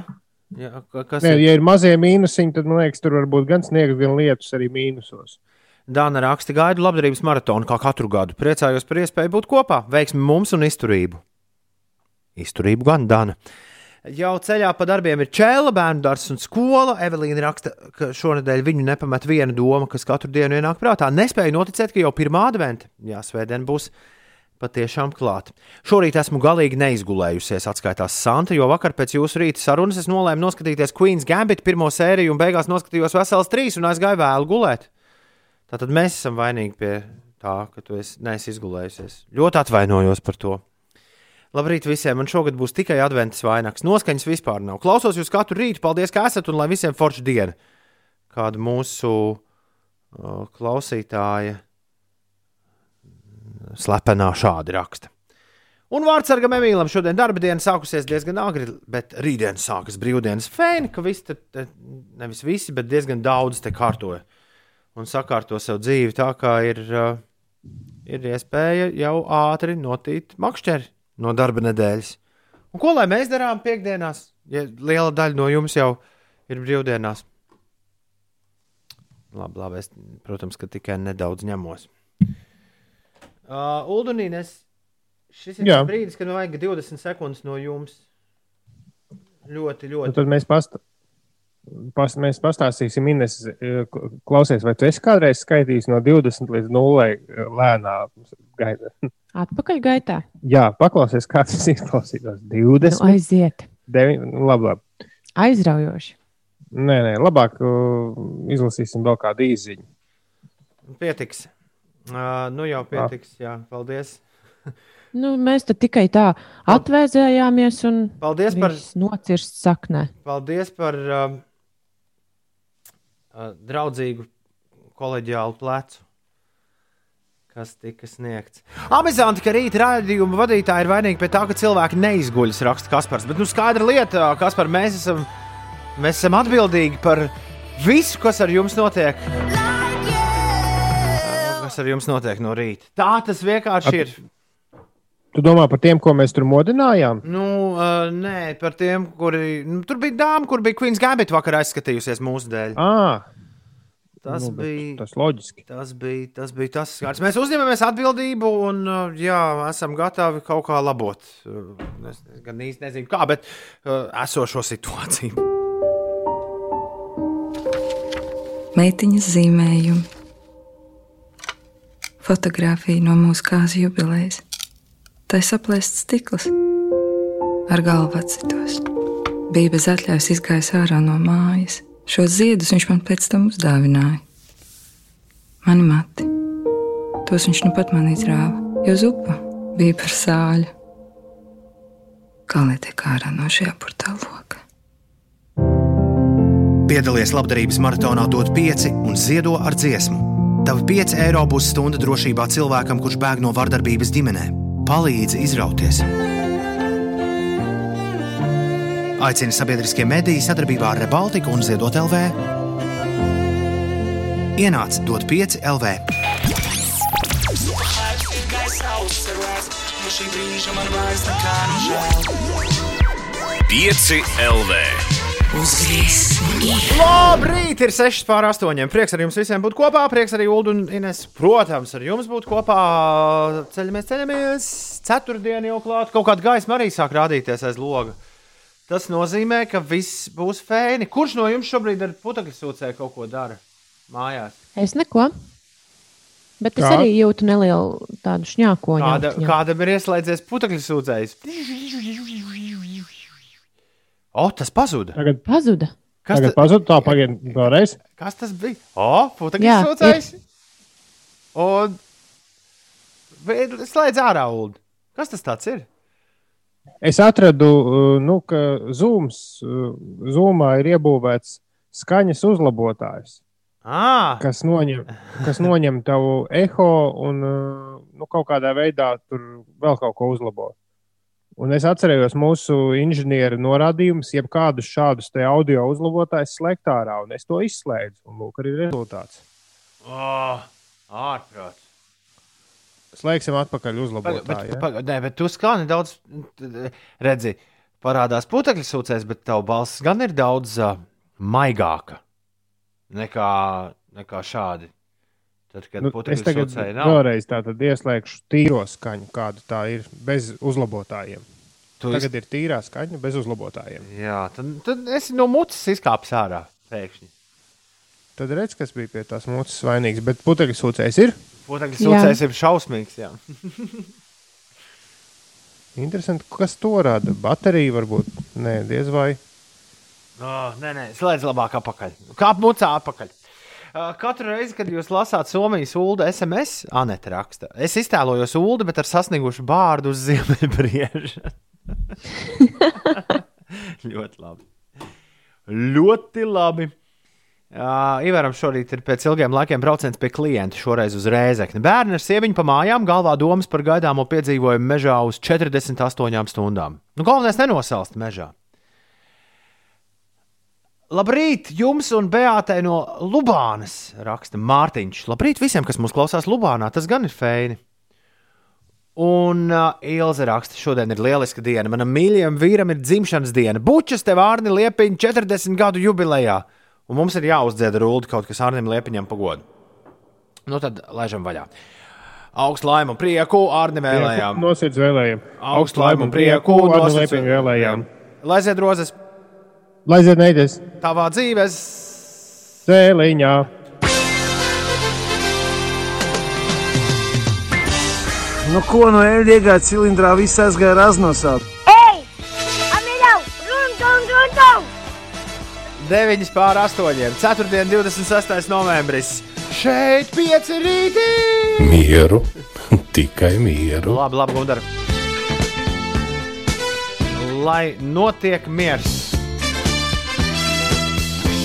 S1: jā ka- kas
S2: Nē,
S1: ir?
S2: ja ir mazie mīnusiņi, tad man liekas, tur var būt gan sniegs, gan lietus arī mīnusos.
S1: Dāna raksta, gaidu labdarības maratonu kā katru gadu. Priecājos par iespēju būt kopā, veiksmi mums un izturību. Izturību gan, Dāna. Jau ceļā pa darbiem ir čēla, bērnu dārsts un skola. Evelīna raksta, ka šonadēļ viņu nepamet viena doma, kas katru dienu ienāk prātā. Nespēju noticēt, ka jau pirmā adventa, jā, svētdien būs patiešām klāta. Šorīt esmu galīgi neizgulējusies, atskaitās Santa, jo vakar pēc jūsu rīta sarunas es nolēmu noskatīties Queen's Gambit pirmo sēriju un beigās noskatījos veselas trīs un aizgāju vēlu gulēt. Tātad mēs esam vainīgi pie tā, ka tu esi, neesi izgulējusies. Ļoti atvainojos par to. Labrīt visiem! Man šogad būs tikai adventas vainags. Noskaņas vispār nav. Klausos jūs katru rītu. Paldies, ka esat un lai visiem forša diena. Kāda mūsu uh, klausītāja slepenā šādi raksta. Un vārdsargam Emīlam šodien darba diena sākusies diezgan agri, bet rītdien sākas brīvdienas. Fēni, ka visi, te, nevis visi, bet diezgan daudz te kārtoja un sakārto sev dzīvi tā, kā ir uh, ir iespēja jau ātri notīt makšķeri no darba nedēļas. Un ko lai mēs darām piekdienās, ja liela daļa no jums jau ir brīvdienās? Labi, labi, es, protams, ka tikai nedaudz ņemos. Uh, Uldunīnes, šis ir brīdis, kad man vajag 20 sekundes no jums. Ļoti,
S2: Nu,
S1: ļoti.
S2: tad mēs, past, pas, mēs pastāstīsim, Ines, eh, klausies, vai tu esi kādreiz skaitījis no 20 līdz 0 lēnā gaitā?
S3: Atpakaļ gaitā.
S2: Jā, paklausies, kā tas izklausītos.
S3: Nu,
S2: 20,
S3: aiziet.
S2: 9, nu, labi, labi.
S3: Aizraujoši.
S2: Nē, nē, labāk uh, izlasīsim vēl kādu īziņu.
S1: Pietiks. Uh, nu jau pietiks, jā, paldies.
S3: Nu, mēs te tikai tā atvēzējāmies un
S1: Paldies par,
S3: nocirst saknē.
S1: paldies par uh, draudzīgu koleģiālu plecu, kas tika sniegts. Amizanti, ka rīta raidījuma vadītāji ir vainīgi pie tā, ka cilvēki neizguļas, raksta Kaspars. Bet nu, skaidra lieta, Kaspar, mēs esam, mēs esam atbildīgi par visu, kas ar jums notiek. Kas ar jums notiek no rīta? Tā tas vienkārši ir.
S2: Tu domā par tiem, ko mēs tur modinājām?
S1: Nu, uh, nē, par tiem, kuri. Nu, tur bija dāma, kur bija Queen's Gambit vakar aizskatījusies mūsu dēļ.
S2: À,
S1: Tas
S2: nu,
S1: bija.
S2: tas loģiski.
S1: Tas bija tas, bija tas skārs. Mēs uzņemamies atbildību un uh, jā, esam gatavi kaut kā labot. Uh, Es gan īsti nezinu, kā, bet uh, esošo situāciju.
S10: meitiņas zīmējumi, fotografija no mūsu kāzu jubilejas. Tā ir saplēsts stikls ar galvu atsitos. Bija bez atļaujas izgājis ārā no mājas. Šos ziedus viņš man pēc tam uzdāvināja. Mani mati. Tos viņš nu pat man izrāva, jo zupa bija par sāļu. Kā lai tiek ārā no šī apurtā loka?
S1: Piedalies labdarības maratonā, dod pieci un ziedo ar dziesmu. Tavi 5 eiro būs stunda drošībā cilvēkam, kurš bēg no vardarbības ģimenē. Palīdzi izrauties! Aicina sabiedriskie mediji sadarbībā ar Rebaltiku un Ziedot LV. Ienāc dot 5 LV.
S7: Pieci LV.
S1: Labrīt, ir 6 pār 8. Prieks ar jums visiem būt kopā. Prieks arī Ulu un Ines. Protams, ar jums būt kopā. Ceļamies, ceļamies. Ceturtdiena jau klāta. Kaut kāda gaisma arī sāk rādīties aiz loga. Tas nozīmē, ka viss būs fēni. Kurš no jums šobrīd ar putekļu sūcēju kaut ko dara mājās?
S3: Es neko. Bet es
S2: Kā?
S3: arī jūtu nelielu tādu šņākoņu.
S1: Kāda,
S3: autiņā.
S1: kādam ir ieslēdzies putekļu sūcējs? O, tas pazuda.
S2: Tagad,
S3: Pazuda.
S1: Kas,
S2: tagad
S1: ta,
S2: pazuda tā, pagaidi, vēlreiz.
S1: kas tas bija? O, putekļu
S3: Jā,
S1: sūcējs. Un slēdz ārā ulu. Kas tas tāds ir?
S2: Es atradu, uh, nu, ka Zooms, uh, Zoomā ir iebūvēts skaņas uzlabotājs,
S1: À,
S2: kas noņem, kas noņem tavu eho un uh, nu, kaut kādā veidā tur vēl kaut ko uzlabo. Un es atcerējos mūsu inženieru norādījumus, jeb kādus šādus te audio uzlabotājus slēgt ārā, un es to izslēdzu. Un lūk, arī rezultāts.
S1: oh, ārprāts.
S2: Slēgsim atpakaļ uzlabotāju.
S1: Bet,
S2: ja?
S1: paga- nē, bet tu skani daudz, redzi, parādās putekļu sūcējs, bet tavu balss gan ir daudz uh, maigāka nekā, nekā šādi. Tad, kad
S2: Nu, es tagad
S1: nav,
S2: vēlreiz tātad ieslēgšu tīro skaņu, kāda tā ir, bez uzlabotājiem.
S1: tu
S2: Tagad ir tīrā skaņa bez uzlabotājiem.
S1: Jā, tad, tad es no mutes izkāpu ārā pēkšņi.
S2: Tad redz, kas bija pie tās mūces vainīgs. Bet putekļu sūcējs ir.
S1: Putekļu
S3: Jā.
S1: sūcējs ir šausmīgs. Jā.
S2: Interesanti, kas to rada. Baterija varbūt. Nē, diez vai.
S1: Oh, nē, nē, slēdz labāk apakaļ. Kāp mucā apakaļ. Uh, katru reizi, kad jūs lasāt Somijas ULDA SMS, Anita raksta, es iztēlojos ULDA, bet ar sasniegušu bārdu uz ziemeļbrieža. Ļoti labi. Ļoti labi. Uh, Ivaram šorīt ir pēc ilgiem laikiem brauciens pie klienta, šoreiz uz rēzekni. Bērni ar sieviņu pa mājām, galvā domas par gaidāmo piedzīvojumu mežā uz 48 stundām. Nu, galvenais nenosalst mežā. Labrīt, jums un Beatai no Lubānas, raksta Mārtiņš. Labrīt visiem, kas mūs klausās Lubānā. Tas gan ir fēni. Un uh, Ilze raksta, šodien ir lieliska diena. Manam mīļajam vīram ir dzimšanas diena. Bučas te vārni liepiņa 40 gadu jubilejā. Un mums ir jāuzdzied rūdi kaut kas Arnim Liepiņam pagodu. Nu tad laižam vaļā. Augstu laimu un prieku Arnim vēlējām.
S2: Nosirds vēlējām.
S1: Augstu laimu un prieku
S2: Arni Liepiņu vēlējām.
S1: Lai zied rozes
S2: Lai zied neides
S1: tavā dzīves.
S2: cēliņā.
S11: Nu, ko no ēdienas cilindrā viss aizgāja raznosā?
S12: Ei! Amiļau! Run, run, run, run!
S1: 9 pār 8. 4. 26. novembris. Šeit pieci rītī!
S13: Mieru, tikai mieru.
S1: Labi, labi, Gunter. Lai notiek miers.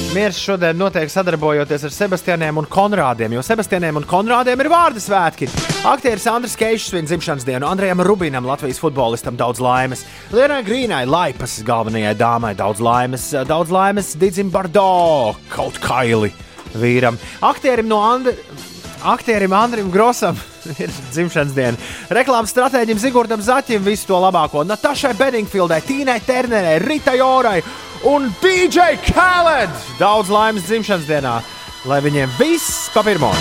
S1: Miers šodien notiek sadarbojoties ar Sebastianiem un Konrādiem, jo Sebastianiem un Konrādiem ir vārdu svētki. Aktieris Andris Keišs svin dzimšanas dienu, Andrejam Rubinam, Latvijas futbolistam, daudz laimes. Lienai Grīnai, Laipas galvenajai dāmai, daudz laimes, daudz laimes Digim Bardo, kaut kaili vīram. Aktierim no Andra. Aktierim Andrim Grosam ir dzimšanas diena. Reklāmas stratēģim Zigordam Zaķim visu to labāko. Natašai Bedingfieldai, Tīnai Ternerai, Rita Jorai un DJ Khaled. Daudz laimes dzimšanas dienā, lai viņiem viss pa pirmo.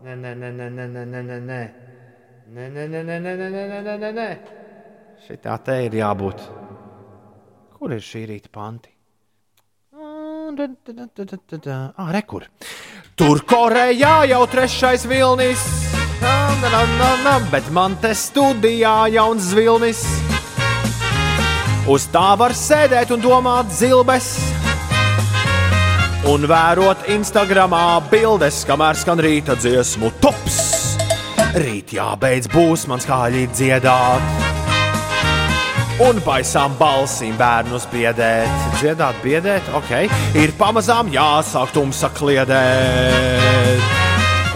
S1: Nē, nē, nē, nē, nē, nē, nē, nē, nē. Nē, nē, nē, nē, nē, nē, nē, nē, nē. Šitā te ir jābūt. Kur ir šī rīta panti? Ah, rekur. Tur Korejā jau trešais vilnis. Na, na, na, na, bet man te studijā jauns vilnis. Uz tā var sēdēt un domāt zilbes. Un vērot Instagramā bildes, kamēr skan rīta dziesmu tops. Rīt jābeidz būs man skaļi dziedāt. Un baisām balsīm bērnus biedēt. Dziedāt, biedēt, ok. Ir pamazām jāsāk tumsa kliedēt.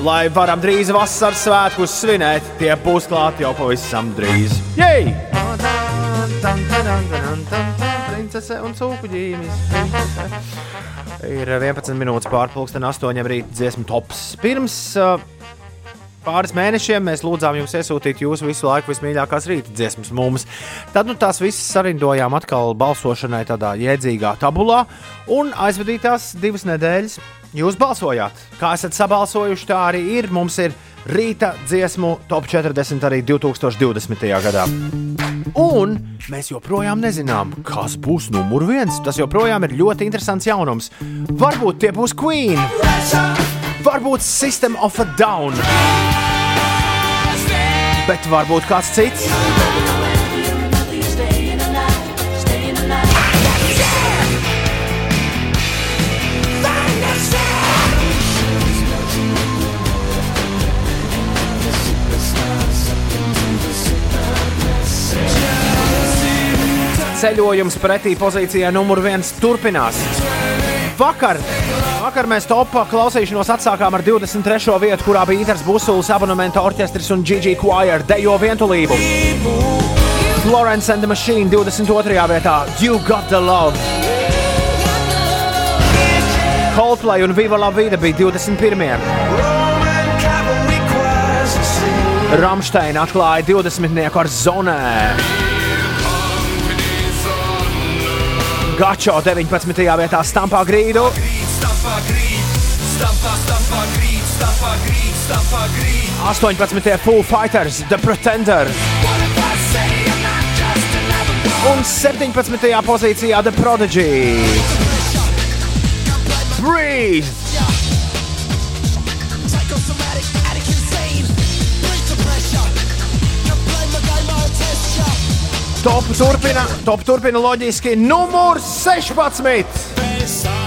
S1: Lai varam drīz vasaras svētkus svinēt, tie būs klāti jau pavisam drīz. Jej! Princese un cūku ģīmis. Ir 11 minūtes pārpusdienas, 8 rīta dziesmu tops. Pirms uh, pāris mēnešiem mēs lūdzām jums iesūtīt jūsu visu laiku vismīļākās rīta dziesmas mums. Tad nu, tās visas sarindojām atkal balsošanai tādā jēdzīgā tabulā, un aizvadītās divas nedēļas jūs balsojāt. Kā esat sabalsojuši, tā arī ir. Mums ir rīta dziesmu top 40 arī 2020. gadā. Un mēs joprojām nezinām, kas būs numur viens. Tas joprojām ir ļoti interesants jaunums. Varbūt tie būs Queen, varbūt System of a Down, bet varbūt kāds cits. Ceļojums pretī pozīcijai numur viens turpinās. Vakar, vakar mēs topā klausīšanos atsākām ar 23. vietu, kurā bija Itars Busulis, abonementa orķestris un GG Choir dejo vientulību. Florence and the Machine 22. vietā You Got the Love. Coldplay un Viva La Vida bija 21. Ramsteina atklāja 20. ar zonē. Gačo 19. vietā stampā grīdu stāvā grīt, stāvā, stāvā grīt, stāvā grīt, stāvā grīt. 18. Foo Fighters, The Pretender. Un 17. pozīcijā The Prodigy. Breathe! Top turpina, top turpina loģiski numurs 16.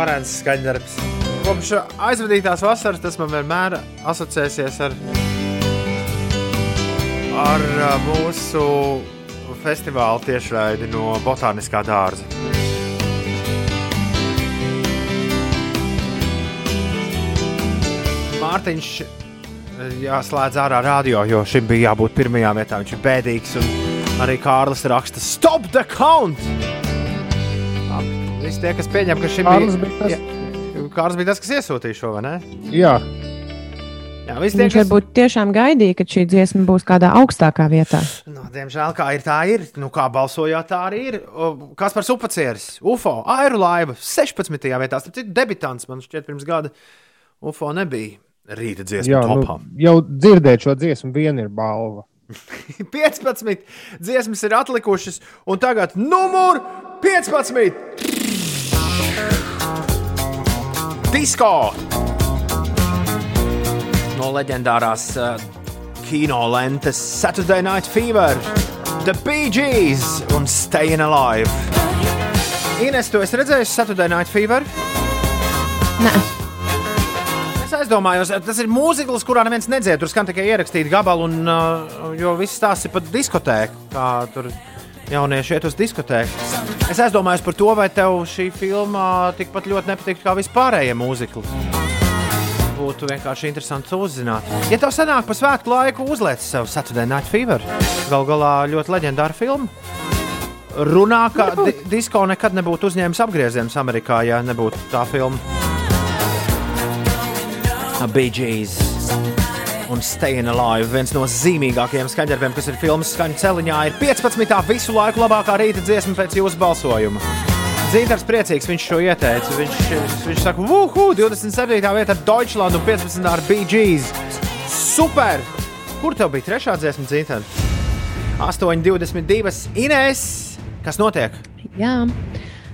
S1: Varens skaņdarbs. Kopš aizvadītās vasaras tas man vienmēr asociēsies ar, ar uh, mūsu festivāla tiešraidi no Botāniskā dārza. Mārtiņš eh, jāslēdz ārā radio, jo šim bija jābūt pirmajā vietā. Viņš ir bēdīgs. Arī Kārlis raksta, stop the count! Visi tie, kas pieņem, ka šim
S2: Kārlis
S1: bija,
S2: tas-
S1: Jā, Kārlis bija tas, kas iesūtīja šo, vai ne?
S2: Jā,
S1: Jā, tie,
S3: Viņš
S1: kas
S3: varbūt tiešām gaidīja, ka šī dziesma būs kādā augstākā vietā.
S1: Nu, diemžēl, kā ir, tā ir. Nu, kā balsojāt, tā arī ir. Kas par supacieris? UFO, aerolaiva 16. vietā. Starp citu, debitants man šķiet, pirms gada UFO nebija rīta dziesmu
S2: jā nu,
S1: topā.
S2: jau dzirdēt šo dziesmu, viena ir balva.
S1: 15 dziesmas ir atlikušas, un tagad numur 15. Disko! No leģendārās uh, kino lentes Saturday Night Fever, The Bee Gees un Staying Alive. Ines, tu esi redzējis Saturday Night Fever?
S3: Nē.
S1: Es aizdomājos, tas ir mūzikls, kurā neviens nedzied. Tur skan tikai ierakstīta gabala, un, uh, jo viss tās ir pat diskotēka. Kā tur jaunieši iet uz diskotēku. Es aizdomājos par to, vai tev šī filma tikpat ļoti nepatīk kā vispārējie mūzikli. Būtu vienkārši interesanti uzzināt. Ja tev sanāk pa svētku laiku, uzliec sev Saturday Night Fever. Galu galā ļoti leģendāra filma. Runā, ka di disko nekad nebūtu uzņēmis apgriezienus Amerikā, ja nebūtu tā filma. Bee Gees un Staying Alive. Viens no zīmīgākajiem skaņdarbiem, kas ir filmas skaņu celiņā, ir 15. visu laiku labākā rīta dziesma pēc jūsu balsojuma. Zīdars priecīgs, viņš šo ieteica. Viņš, viņš saka, uhu, 27. vietā ar Deutschlandu un 15. ar Gees. Super! Kur tev bija trešā dziesma, Zīdars? 8,22. Inês, kas notiek?
S3: Jā.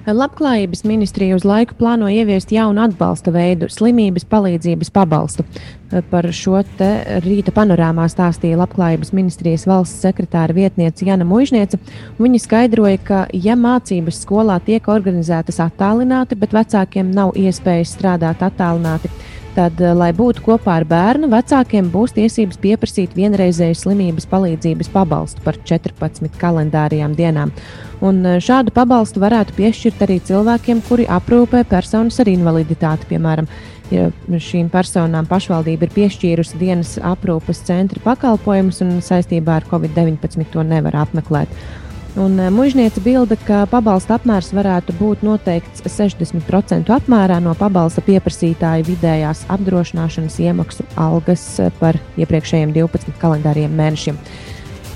S3: Labklājības ministrija uz laiku plāno ieviest jaunu atbalsta veidu, slimības palīdzības pabalstu. Par šo rīta panorāmā stāstīja Labklājības ministrijas valsts sekretāra vietniece Jana Mužniece. Viņa skaidroja, ka, ja mācības skolā tiek organizētas attālināti, bet vecākiem nav iespējas strādāt attālināti, tad, lai būtu kopā ar bērnu, vecākiem būs tiesības pieprasīt vienreizēju slimības palīdzības pabalstu par 14 kalendārajām dienām. Un eh, šādu pabalstu varētu piešķirt arī cilvēkiem, kuri aprūpē personas ar invaliditāti. Piemēram, ja šīm personām pašvaldība ir piešķīrusi dienas aprūpes centra pakalpojumus un saistībā ar Covid-19 to nevar apmeklēt. Un mužniece bilda, ka pabalsta apmērs varētu būt noteikts 60% apmērā no pabalsta pieprasītāja vidējās apdrošināšanas iemaksu algas par iepriekšējiem 12 kalendāriem mēnešiem.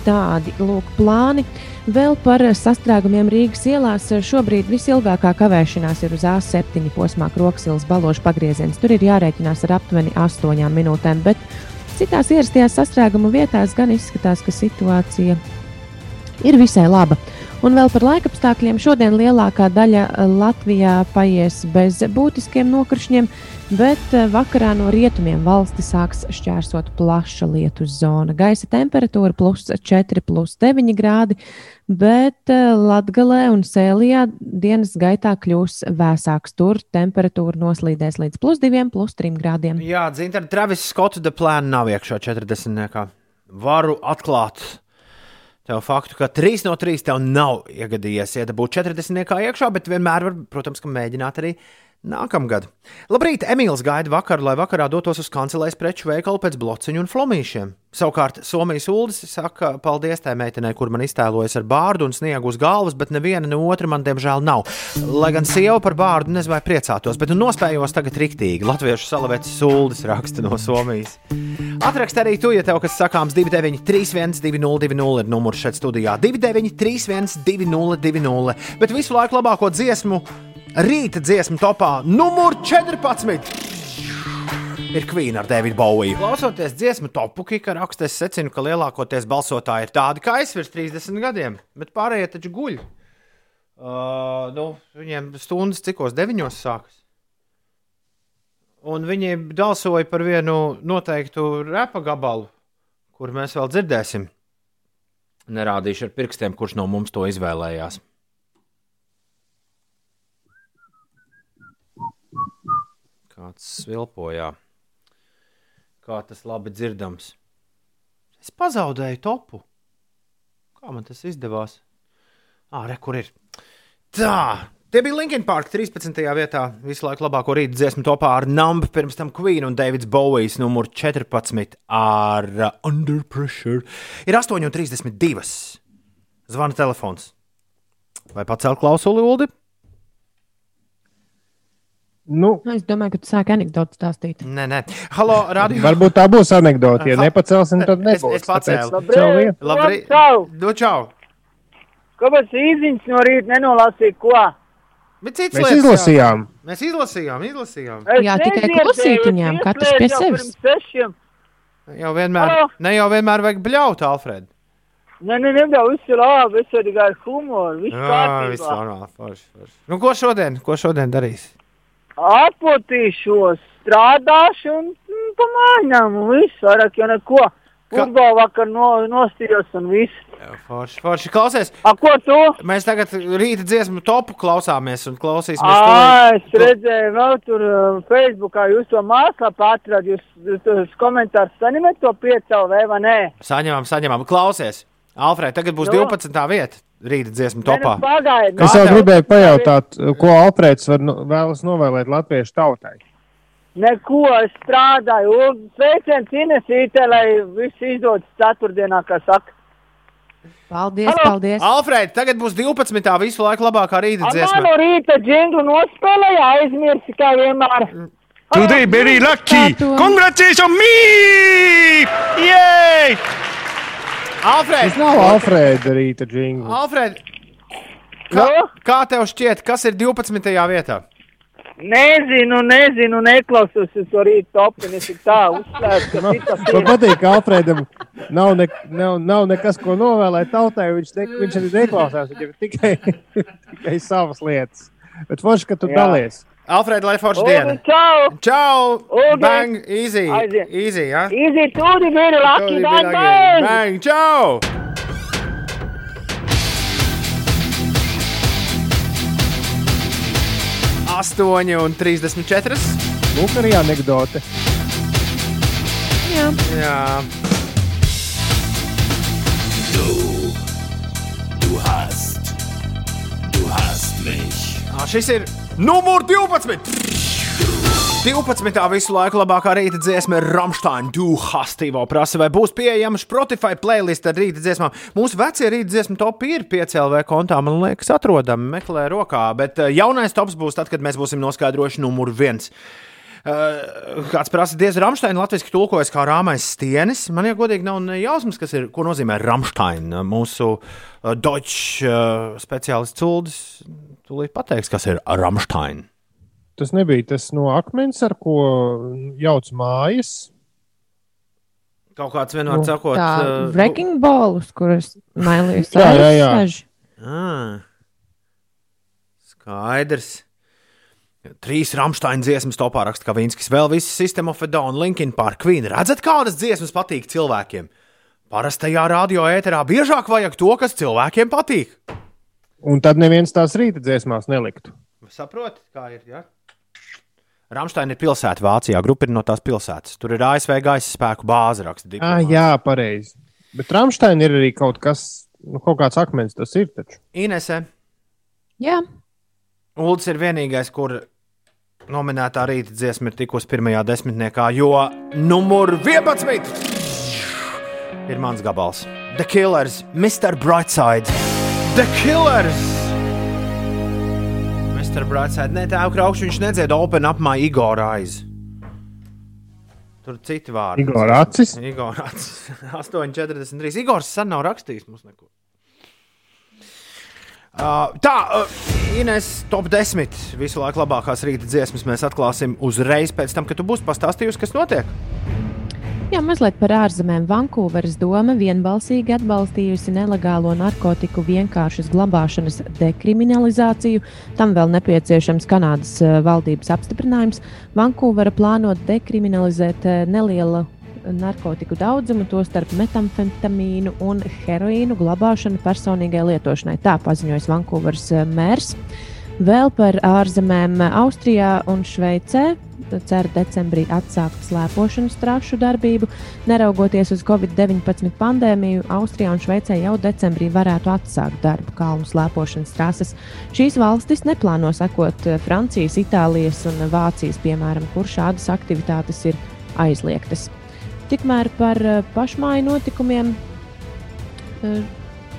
S3: Tādi lūk plāni. Vēl par sastrēgumiem Rīgas ielās. Šobrīd visilgākā kavēšanās ir uz A7 posmā Kroksilas balošu pagrieziens. Tur ir jārēķinās ar aptuveni 8 minūtēm, bet citās ierastajās sastrēgumu vietās gan izskatās, ka situācija ir visai laba. Un vēl par laikapstākļiem. Šodien lielākā daļa Latvijā paies bez būtiskiem nokrišņiem, bet vakarā no rietumiem valsti sāks šķērsot plaša lietus zona. Gaisa temperatūra plus 4, plus 9 grādi, bet Latgalē un Sēlijā dienas gaitā kļūs vēsāks. Tur temperatūra noslīdēs līdz plus 2, plus 3 grādiem.
S1: Jā, Zintra, Travis Skots de plāna nav iekšā 40. Nekā. Varu atklāt tev faktu, ka 3 no 3 tev nav iegadījies iedabūt 40. iekšā, bet vienmēr var, protams, mēģināt arī nākamgad. Labrīt, Emīls gaida vakaru, lai vakarā dotos uz kancelēs preču veikalu pēc blociņu un flomīšiem. Savukārt Somijas ULDS saka, paldies tai meitenei, kur man iztēlojas ar bārdu un sniegu uz galvas, bet neviena ne otra man diemžēl nav. Lai gan sieva par bārdu nezinu vai priecātos, bet nu nospējos tagad riktīgi. Latviešu salavēts ULDS raksta no Somijas. Atrakst arī tu, ja tev kas sakāms 293, 202, ir numurs šeit studijā 293, 202, bet visu laiku labāko dziesmu rīta dziesmu topā numur 14 ir Queen ar Davidu Boviju. Klausoties dziesmu topu, Kika raksta, es secinu, ka lielākoties balsotāji ir tādi kā es virs 30 gadiem, bet pārējie taču guļ. Uh, nu, viņiem stundas cikos deviņos sākas. Un viņi balsoja par vienu noteiktu repa gabalu, kur mēs vēl dzirdēsim. Nerādīšu ar pirkstiem, kurš no mums to izvēlējās. Kāds svilpojā. Kā tas labi dzirdams. Es pazaudēju topu. Kā man tas izdevās? Ah, re, kur ir? Tā, tie bija Linkin Park 13. vietā. Visu laiku labāko rītu dziesmu topā ar Numbu, pirms tam Queen un Davids Bowies numur 14 ar uh, Under Pressure. Ir 8,32. Zvana telefons. Vai pacēl klausuli, Ulu?
S2: Nu,
S3: Es domāju, ka tu sāki anekdotu stāstīt.
S1: Nē, nē. Halo, radio.
S2: varbūt tā būs anekdote. Ja nepacelsim, tad
S1: Es,
S2: nebūs.
S1: es pacēlu.
S2: Tāpēc cel vienu.
S1: Labrīt.
S11: Čau!
S1: Nu, čau.
S11: Kāpēc īziņš no rīta nenolasīja ko?
S1: Bet cits
S2: Mēs
S1: lietas,
S2: izlasījām.
S1: Jā. Mēs izlasījām, izlasījām.
S11: Es
S3: Jā, tikai klausītiņām,
S11: es
S3: katrs pie
S11: jau
S3: sevis.
S1: Jau vienmēr,
S11: Halo?
S1: ne jau vienmēr vajag bļaut, Alfred.
S11: Nē, nē, nebija, viss ir labi, viss ir tikai ar humoru, viss
S1: Jā, viss
S11: kārtībā.
S1: normāli. Forši, forši. Nu, ko šodien, ko šodien darīs?
S11: Atpotīšos, strādāšu un mm, pa mājām un viss, vairāk jau neko. Futbolu vakar no, nostījos un viss.
S1: Forši, forši. Klausies,
S11: A, ko tu?
S1: mēs tagad rīta dziesmu topu klausāmies un klausīsimies
S11: Ā, es
S1: to.
S11: redzēju, vēl tur Facebookā jūs to mājaslapā atradāt, jūs, jūs komentārus saņemat to piecēlē vai nē?
S1: Saņemam, saņemam. Klausies, Alfred, tagad būs
S11: Jo.
S1: 12. vieta rīta dziesmu
S11: nu,
S1: topā.
S11: Pagaidiet,
S2: Es jau gribēju pajautāt, ko Alfrēds var vēlas novēlēt latviešu tautai.
S11: Neko, es strādāju. Un Sveiciens Inesītē, lai viss izdodas ceturtdienā, kā saka.
S3: Paldies,
S11: Halo!
S3: paldies.
S1: Alfred, tagad būs 12. visu laiku labākā rīta dziesma.
S11: manu rīta džinglu nospēlēja, aizmirsi kā vienmēr.
S14: Today very lucky. Congratulations me! Yay!
S1: Alfred,
S2: Tas nav Alfrēda rīta džingls.
S1: Alfred, kā,
S11: Nu?
S1: kā tev šķiet, kas ir 12. vietā?
S11: Nezinu, nezinu, neklausos to es tik tā citas
S2: Man
S11: ir.
S2: patīk, ka Alfrēdam nav, ne, nav, nav nekas, ko novēlēt tautai. Viņš, ne, viņš arī neklausās, viņam tikai, tikai savas lietas. Bet forši, ka tu
S11: Jā.
S2: dalies.
S1: Alfred, lai forša diena.
S11: Čau!
S1: Čau!
S11: Ulu.
S1: Bang! Easy!
S11: Aiziet.
S1: Easy? Ja?
S11: Easy, tudi, very lucky, bang, bang!
S1: Bang! Čau! Astoņi un trīsdesmit četras.
S2: Lūk, arī anekdote.
S3: Jā.
S1: Jā.
S13: Du hast. Du hast mich.
S1: Ā, Šis ir numur 12. 12. visu laiku labākā rīta dziesma ir Rāmsteina. Du hastīvo prasa, vai būs pieejama Spotify playlist ar rīta dziesmām. Mūsu vecie rīta dziesmu topi ir 5LV kontā, man liekas, atrodami, meklē rokā. Bet eh, jaunais tops būs tad, kad mēs būsim noskaidrojuši numuru viens. Uh, kāds prasa, diez Rāmsteina latviešu tulkojas kā rāmais stienis. Man jau godīgi nav jausmas, kas ir, ko nozīmē Rāmsteina. Mūsu uh, Deutsch uh, speciālists Culdis tūlīt pateiks, kas ir Rāmsteina.
S2: Tas nebija tas no akmens, ar ko jauc mājas.
S1: Kaut kāds vienmēr
S2: Nu,
S1: sakot,
S3: Tā
S1: uh,
S3: wrecking ball, uz kuras mailīs
S2: Jā, jā, jā.
S1: Ah, skaidrs. Trīs Rāmsteina dziesmas topā raksta Kavinskis. Vēl viss System of a Down, Linkin Park, Queen. Redzat, kādas dziesmas patīk cilvēkiem? Parastajā radio ēterā biežāk vajag to, kas cilvēkiem patīk.
S2: Un tad neviens tās rīta dziesmās neliktu.
S1: Saprotiet, kā ir? Ja? Rāmsteina ir pilsēta Vācijā, grupa ir no tās pilsētas. Tur ir ASV gaisa spēku bāze, raksta
S2: Ah, jā, pareizi. Bet Rāmsteina ir arī kaut kas, nu, kaut kāds akmens, tas ir taču.
S1: Inese,
S3: Jā,
S1: Ulds ir vienīgais, kur nominētā rīta dziesma ir tikusi pirmajā desmitniekā, jo numur 11 ir mans gabals. The Killers, Mr. Brightside. The Killers! Mr. Brightside, ne tā augšā viņš nedzied Open Up My Igor Eyes. Tur citi vārdi.
S2: Igor Acis?
S1: Igor Acis. 8,43. Igors sen nav rakstījis mums neko. Uh, tā, uh, Ines, top 10. Visu laiku labākās rīta dziesmas mēs atklāsim uzreiz pēc tam, kad tu būsi pastāstījusi, kas notiek.
S3: Jā, mazliet par ārzemēm. Vankūveras doma vienbalsīgi atbalstījusi nelegālo narkotiku vienkāršas glabāšanas dekriminalizāciju. Tam vēl nepieciešams Kanādas eh, valdības apstiprinājums. Vankūvera plāno dekriminalizēt eh, nelielu narkotiku daudzumu, tostarp metamfetamīnu un heroīnu glabāšanu personīgai lietošanai. Tā paziņoja Vankūveras eh, mērs. Vēl par ārzemēm Austrijā un Šveicē cer decembrī atsākt slēpošanas trašu darbību. Neraugoties uz Covid-19 pandēmiju, Austrijā un Šveicē jau decembrī varētu atsākt darbu kalnu slēpošanas trases. Šīs valstis neplāno sekot Francijas, Itālijas un Vācijas piemēram, kur šādas aktivitātes ir aizliegtas. Tikmēr par pašmāju notikumiem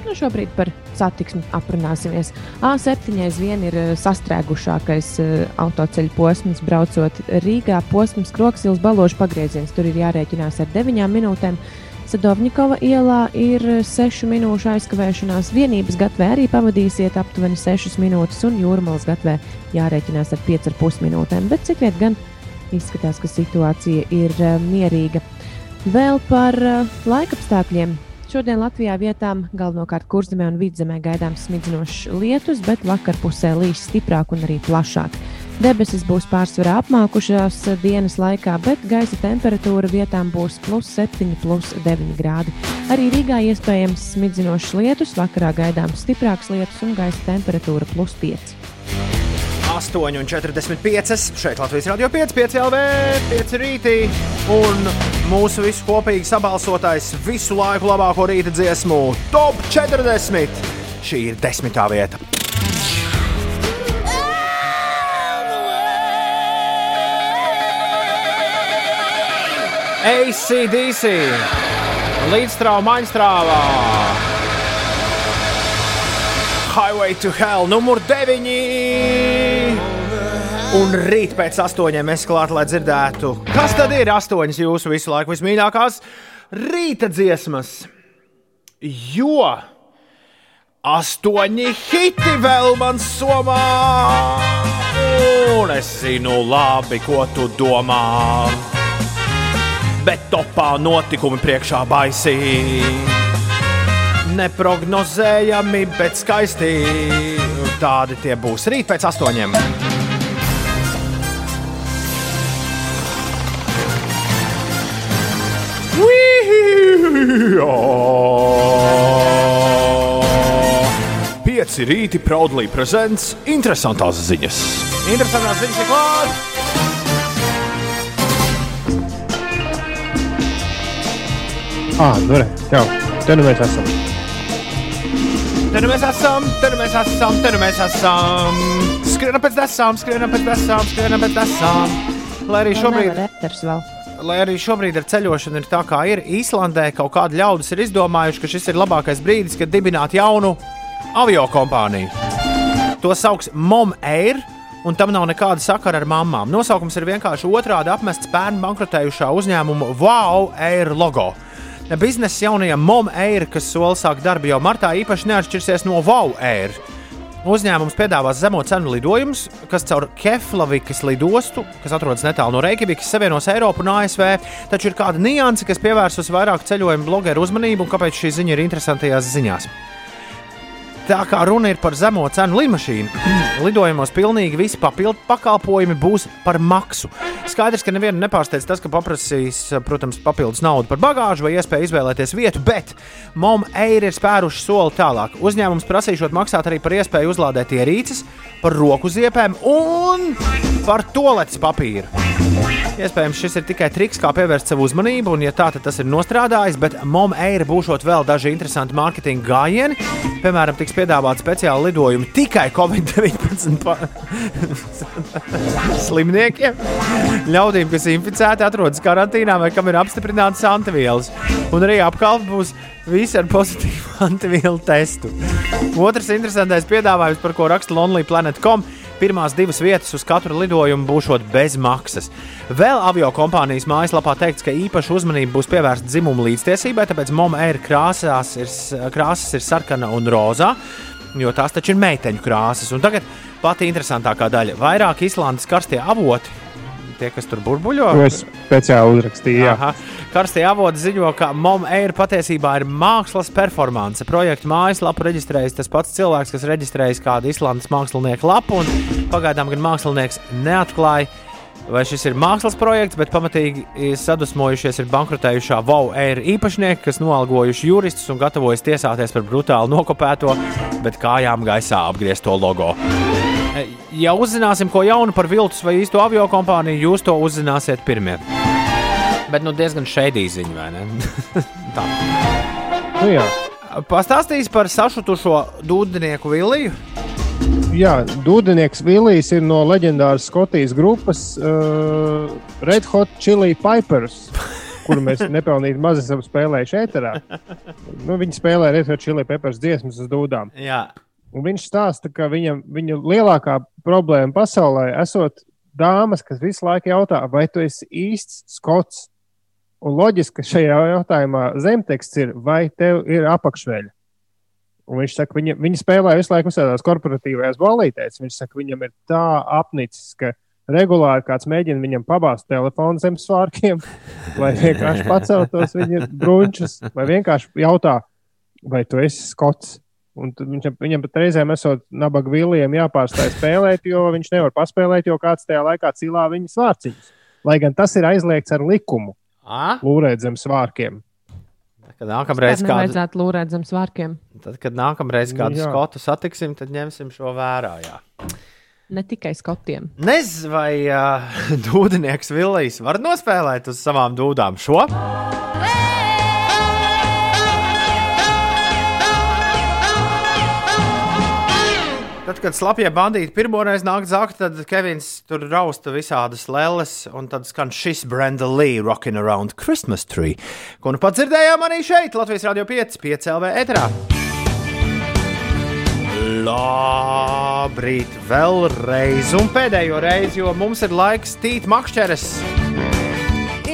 S3: nu, šobrīd par satiksmi aprunāsimies. A7 aizvien ir eh, sastrēgušākais autoceļu posms, braucot Rīgā. Posms Kroksils baložu pagrieziens. Tur ir jārēķinās ar 9 minūtēm. Sadovņikova ielā ir 6 minūšu aizkavēšanās. Vienības gatvē arī pavadīsiet aptuveni 6 minūtes, un jūrmālas gatvē jārēķinās ar 5,5 minūtēm. Bet cik viet gan izskatās, ka situācija ir mierīga. Vēl par laikapstākļiem. Šodien Latvijā vietām galvenokārt kurzemē un vidzemē gaidāms smidzinošs lietus, bet vakar pusē līs stiprāk un arī plašāk. Debesis būs pārsvarā apmākušās dienas laikā, bet gaisa temperatūra vietām būs plus 7, plus 9 grādi. Arī Rīgā iespējams smidzinošs lietus, vakarā gaidāms stiprāks lietus un gaisa temperatūra plus 5.
S1: 8,45. Šeit Latvijas radio 5, 5 LV, 5 rītī. Un mūsu visu kopīgi sabalsotais visu laiku labāko rīta dziesmu Top 40. Šī ir desmitā vieta. ACDC līdzstrāva maņstrāvā. Highway to Hell numur 9. Un rīt pēc astoņiem mēs klāt, lai dzirdētu, kas tad ir astoņas jūsu visu laiku vismīļākās rīta dziesmas. Jo astoņi hiti vēl man somā, un es zinu labi, ko tu domā. Bet topā notikumi priekšā baisīgi neprognozējami, bet skaisti. Tādi tie būs rīt pēc astoņiem. Pieci rīti proudly prezents interesantās ziņas. Interesantās ziņas ir klāts!
S2: Ah, nu re, jau, te nu mēs esam.
S1: Te nu mēs esam, te nu mēs esam, te nu mēs esam. Skrienam pēc desām, skrienam pēc desām, skrienam pēc desām. Lai arī šobrīd, lai arī šobrīd ar ceļošanu ir tā, kā ir Īslandē, kaut kādi ļaudis ir izdomājuši, ka šis ir labākais brīdis, kad dibināt jaunu avio kompāniju. To sauc MOM Air. Un tam nav nekāda sakara ar mamām. Nosaukums ir vienkārši otrādi apmests pērn bankrotējušā uzņēmuma Wow Air logo. Biznesa jaunajam MOM Air, kas sola sākt darbu jau martā, īpaši neatšķirsies no Wow Air. Uzņēmums piedāvās zemo cenu lidojumus, kas caur Keflavikas lidostu, kas atrodas netālu no Reikjavikas, savienos Eiropu un ASV. Taču ir kāda nianse, kas pievērsus vairāk ceļojumu blogeru uzmanību, un kāpēc šī ziņa ir interesantajās ziņās. Tā kā runa ir par zemo cenu lidmašīnu, lidojumos pilnīgi visi papildu pakalpojumi būs par maksu. Skaidrs, ka nevienu nepārsteidz tas, ka paprasīs, protams, papildus naudu par bagāžu vai iespēju izvēlēties vietu, bet MOM Air ir spēruši soli tālāk. Uzņēmums prasīšot maksāt arī par iespēju uzlādēt ierīces, par roku ziepēm un par toaletes papīru. Iespējams, šis ir tikai triks, kā pievērst savu uzmanību, un, ja tā, tad tas ir nostrādājis, bet MOM Air būšot vēl daži interesanti mārketinga gājieni. Piemēram, tiks piedāvāti speciāli lidojumi tikai Covid-19 pa- slimniekiem, ļaudīm, kas inficēti, atrodas karantīnā vai kam ir apstiprināts antivielas. Un arī apkalpe būs visi ar pozitīvu antivielu testu. Otrs interesantais piedāvājums, par ko raksta lonelyplanet.com. Pirmās divas vietas uz katru lidojumu būšot bez maksas. Vēl avio kompānijas mājaslapā teikts, ka īpaša uzmanība būs pievērsta dzimumu līdztiesībai, tāpēc MOM Air krāsās ir, krāsas ir sarkana un rozā, jo tās taču ir meiteņu krāsas. Un tagad pati interesantākā daļa - vairāk Islandes karstie avoti. Tie, kas tur burbuļo,
S2: es speciāli uzrakstīju. jā.
S1: Aha. Karstie avoti ziņo, ka MOM Air patiesībā ir mākslas performance. Projekta mājaslapu reģistrējis tas pats cilvēks, kas reģistrējis kādu islandes mākslinieku lapu. un Pagaidām gan mākslinieks neatklāja, vai šis ir mākslas projekts, bet pamatīgi sadusmojušies ir bankrotējušā VOW Air īpašnieki, kas noalgojuši juristus un gatavojas tiesāties par brutāli nokopēto, bet kājām gaisā apgriezto logo. Ja uzzināsim ko jaunu par viltus vai īsto avio kompāniju, jūs to uzzināsiet pirmie. Bet nu diezgan šeidī ziņa, vai ne? Tā.
S2: Nu, jā.
S1: Pastāstīs par sašutušo dūdenieku Viliju.
S2: Jā, Dūdenieks Villijs ir no leģendāras Skotijas grupas uh, Red Hot Chili Pipers, kuru mēs nepelnīti maz esam spēlējuši ēterā. Nu, viņi spēlē Red Hot Chili Peppers dziesmas uz dūdām.
S1: Jā.
S2: Un viņš stāsta, ka viņam, viņa lielākā problēma pasaulē esot dāmas, kas visu laiku jautā, vai tu esi īsts skots. Un loģiski, ka šajā jautājumā zemteksts ir, vai tev ir apakšveļa. Un viņš saka, viņa, viņa spēlē visu laiku visādās korporatīvajās balītēs. Viņš saka, viņam ir tā apnicis, ka regulāri kāds mēģina viņam pabāzt telefonu zem svārkiem, vai vienkārši paceltos viņa brunčus, vai vienkārši jautā, vai tu esi skots. Un viņš, viņam pat reizēm esot nabaga viliem jāpārstāj spēlēt, jo viņš nevar paspēlēt, jo kāds tajā laikā cilā viņa svārciņus. Lai gan tas ir aizliegts ar likumu. Lūrēt zem svārkiem.
S1: Kad nākamreiz
S3: Kādu lūrēt zem svārkiem.
S1: tad, kad nākamreiz kādu
S2: Jā.
S1: skotu satiksim, tad ņemsim šo vērā. Jā.
S3: Ne tikai skotiem.
S1: Nezinu, vai uh, dūdenieks Villijs var nospēlēt uz savām dūdām šo. Tad, kad slapjie bandīti pirmoreiz nāk zakt, tad Kevins tur rausta visādas lēles, un tad skan šis Brenda Lee Rockin' Around Christmas Tree, ko nu pat dzirdējām arī šeit, Latvijas Rādio 5, 5 LV etrā. Labrīt, vēlreiz, un pēdējo reizi, jo mums ir laiks tīt makšķeres.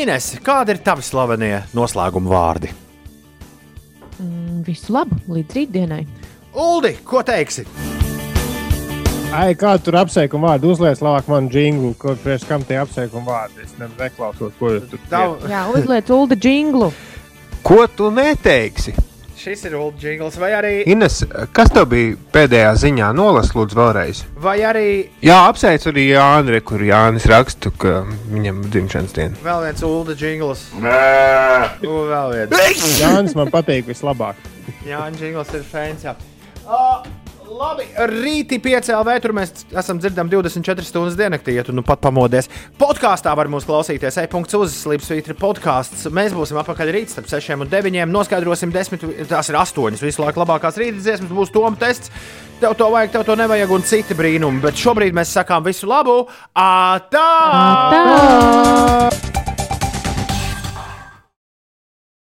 S1: Ines, kādi ir tavi slavenie noslēguma vārdi?
S3: Mm, Visu labu līdz rītdienai.
S1: Uldi, ko teiksi?
S2: Ai, kādu tur apsveikumu vārdu uzliek, labāk man jinglu, kur priekš kam tie apsveikumu vārdi. Es ne- neklausos, ko jūs tur
S1: Tav-
S3: Jā, uzliec Ulda jinglu.
S15: Ko tu neteiksi?
S1: Šis ir Ulda Jingls, vai arī,
S15: Ines, kas tev bija pēdējā ziņā? Nolas, lūdzu, vēlreiz.
S1: vai arī
S15: Jā, apsveic arī Jānis, kur Jānis raksta, ka viņam ir dzimšanas diena.
S1: vēl viens Ulda Jingls. Nu, vēl viens.
S2: Jānis man patīk vislabāk.
S1: Jā, Jingls ir fans. Jā. Uh, labi, rītī 5 LV. Tur mēs esam dzirdami 24 stundas diennaktī, ja tu nu pat pamodies. Podkāstā var mūs klausīties. E-punkts uz Slipsvītra podkāsts. Mēs būsim apakaļ rīt starp 6 un 9. Noskaidrosim 10, tās ir 8. Visu laiku labākās rītas dziesmas būs Toma tests. Tev to vajag, tev to nevajag un citi brīnumi. Bet šobrīd mēs sakām visu labu. Atā!
S3: Tā!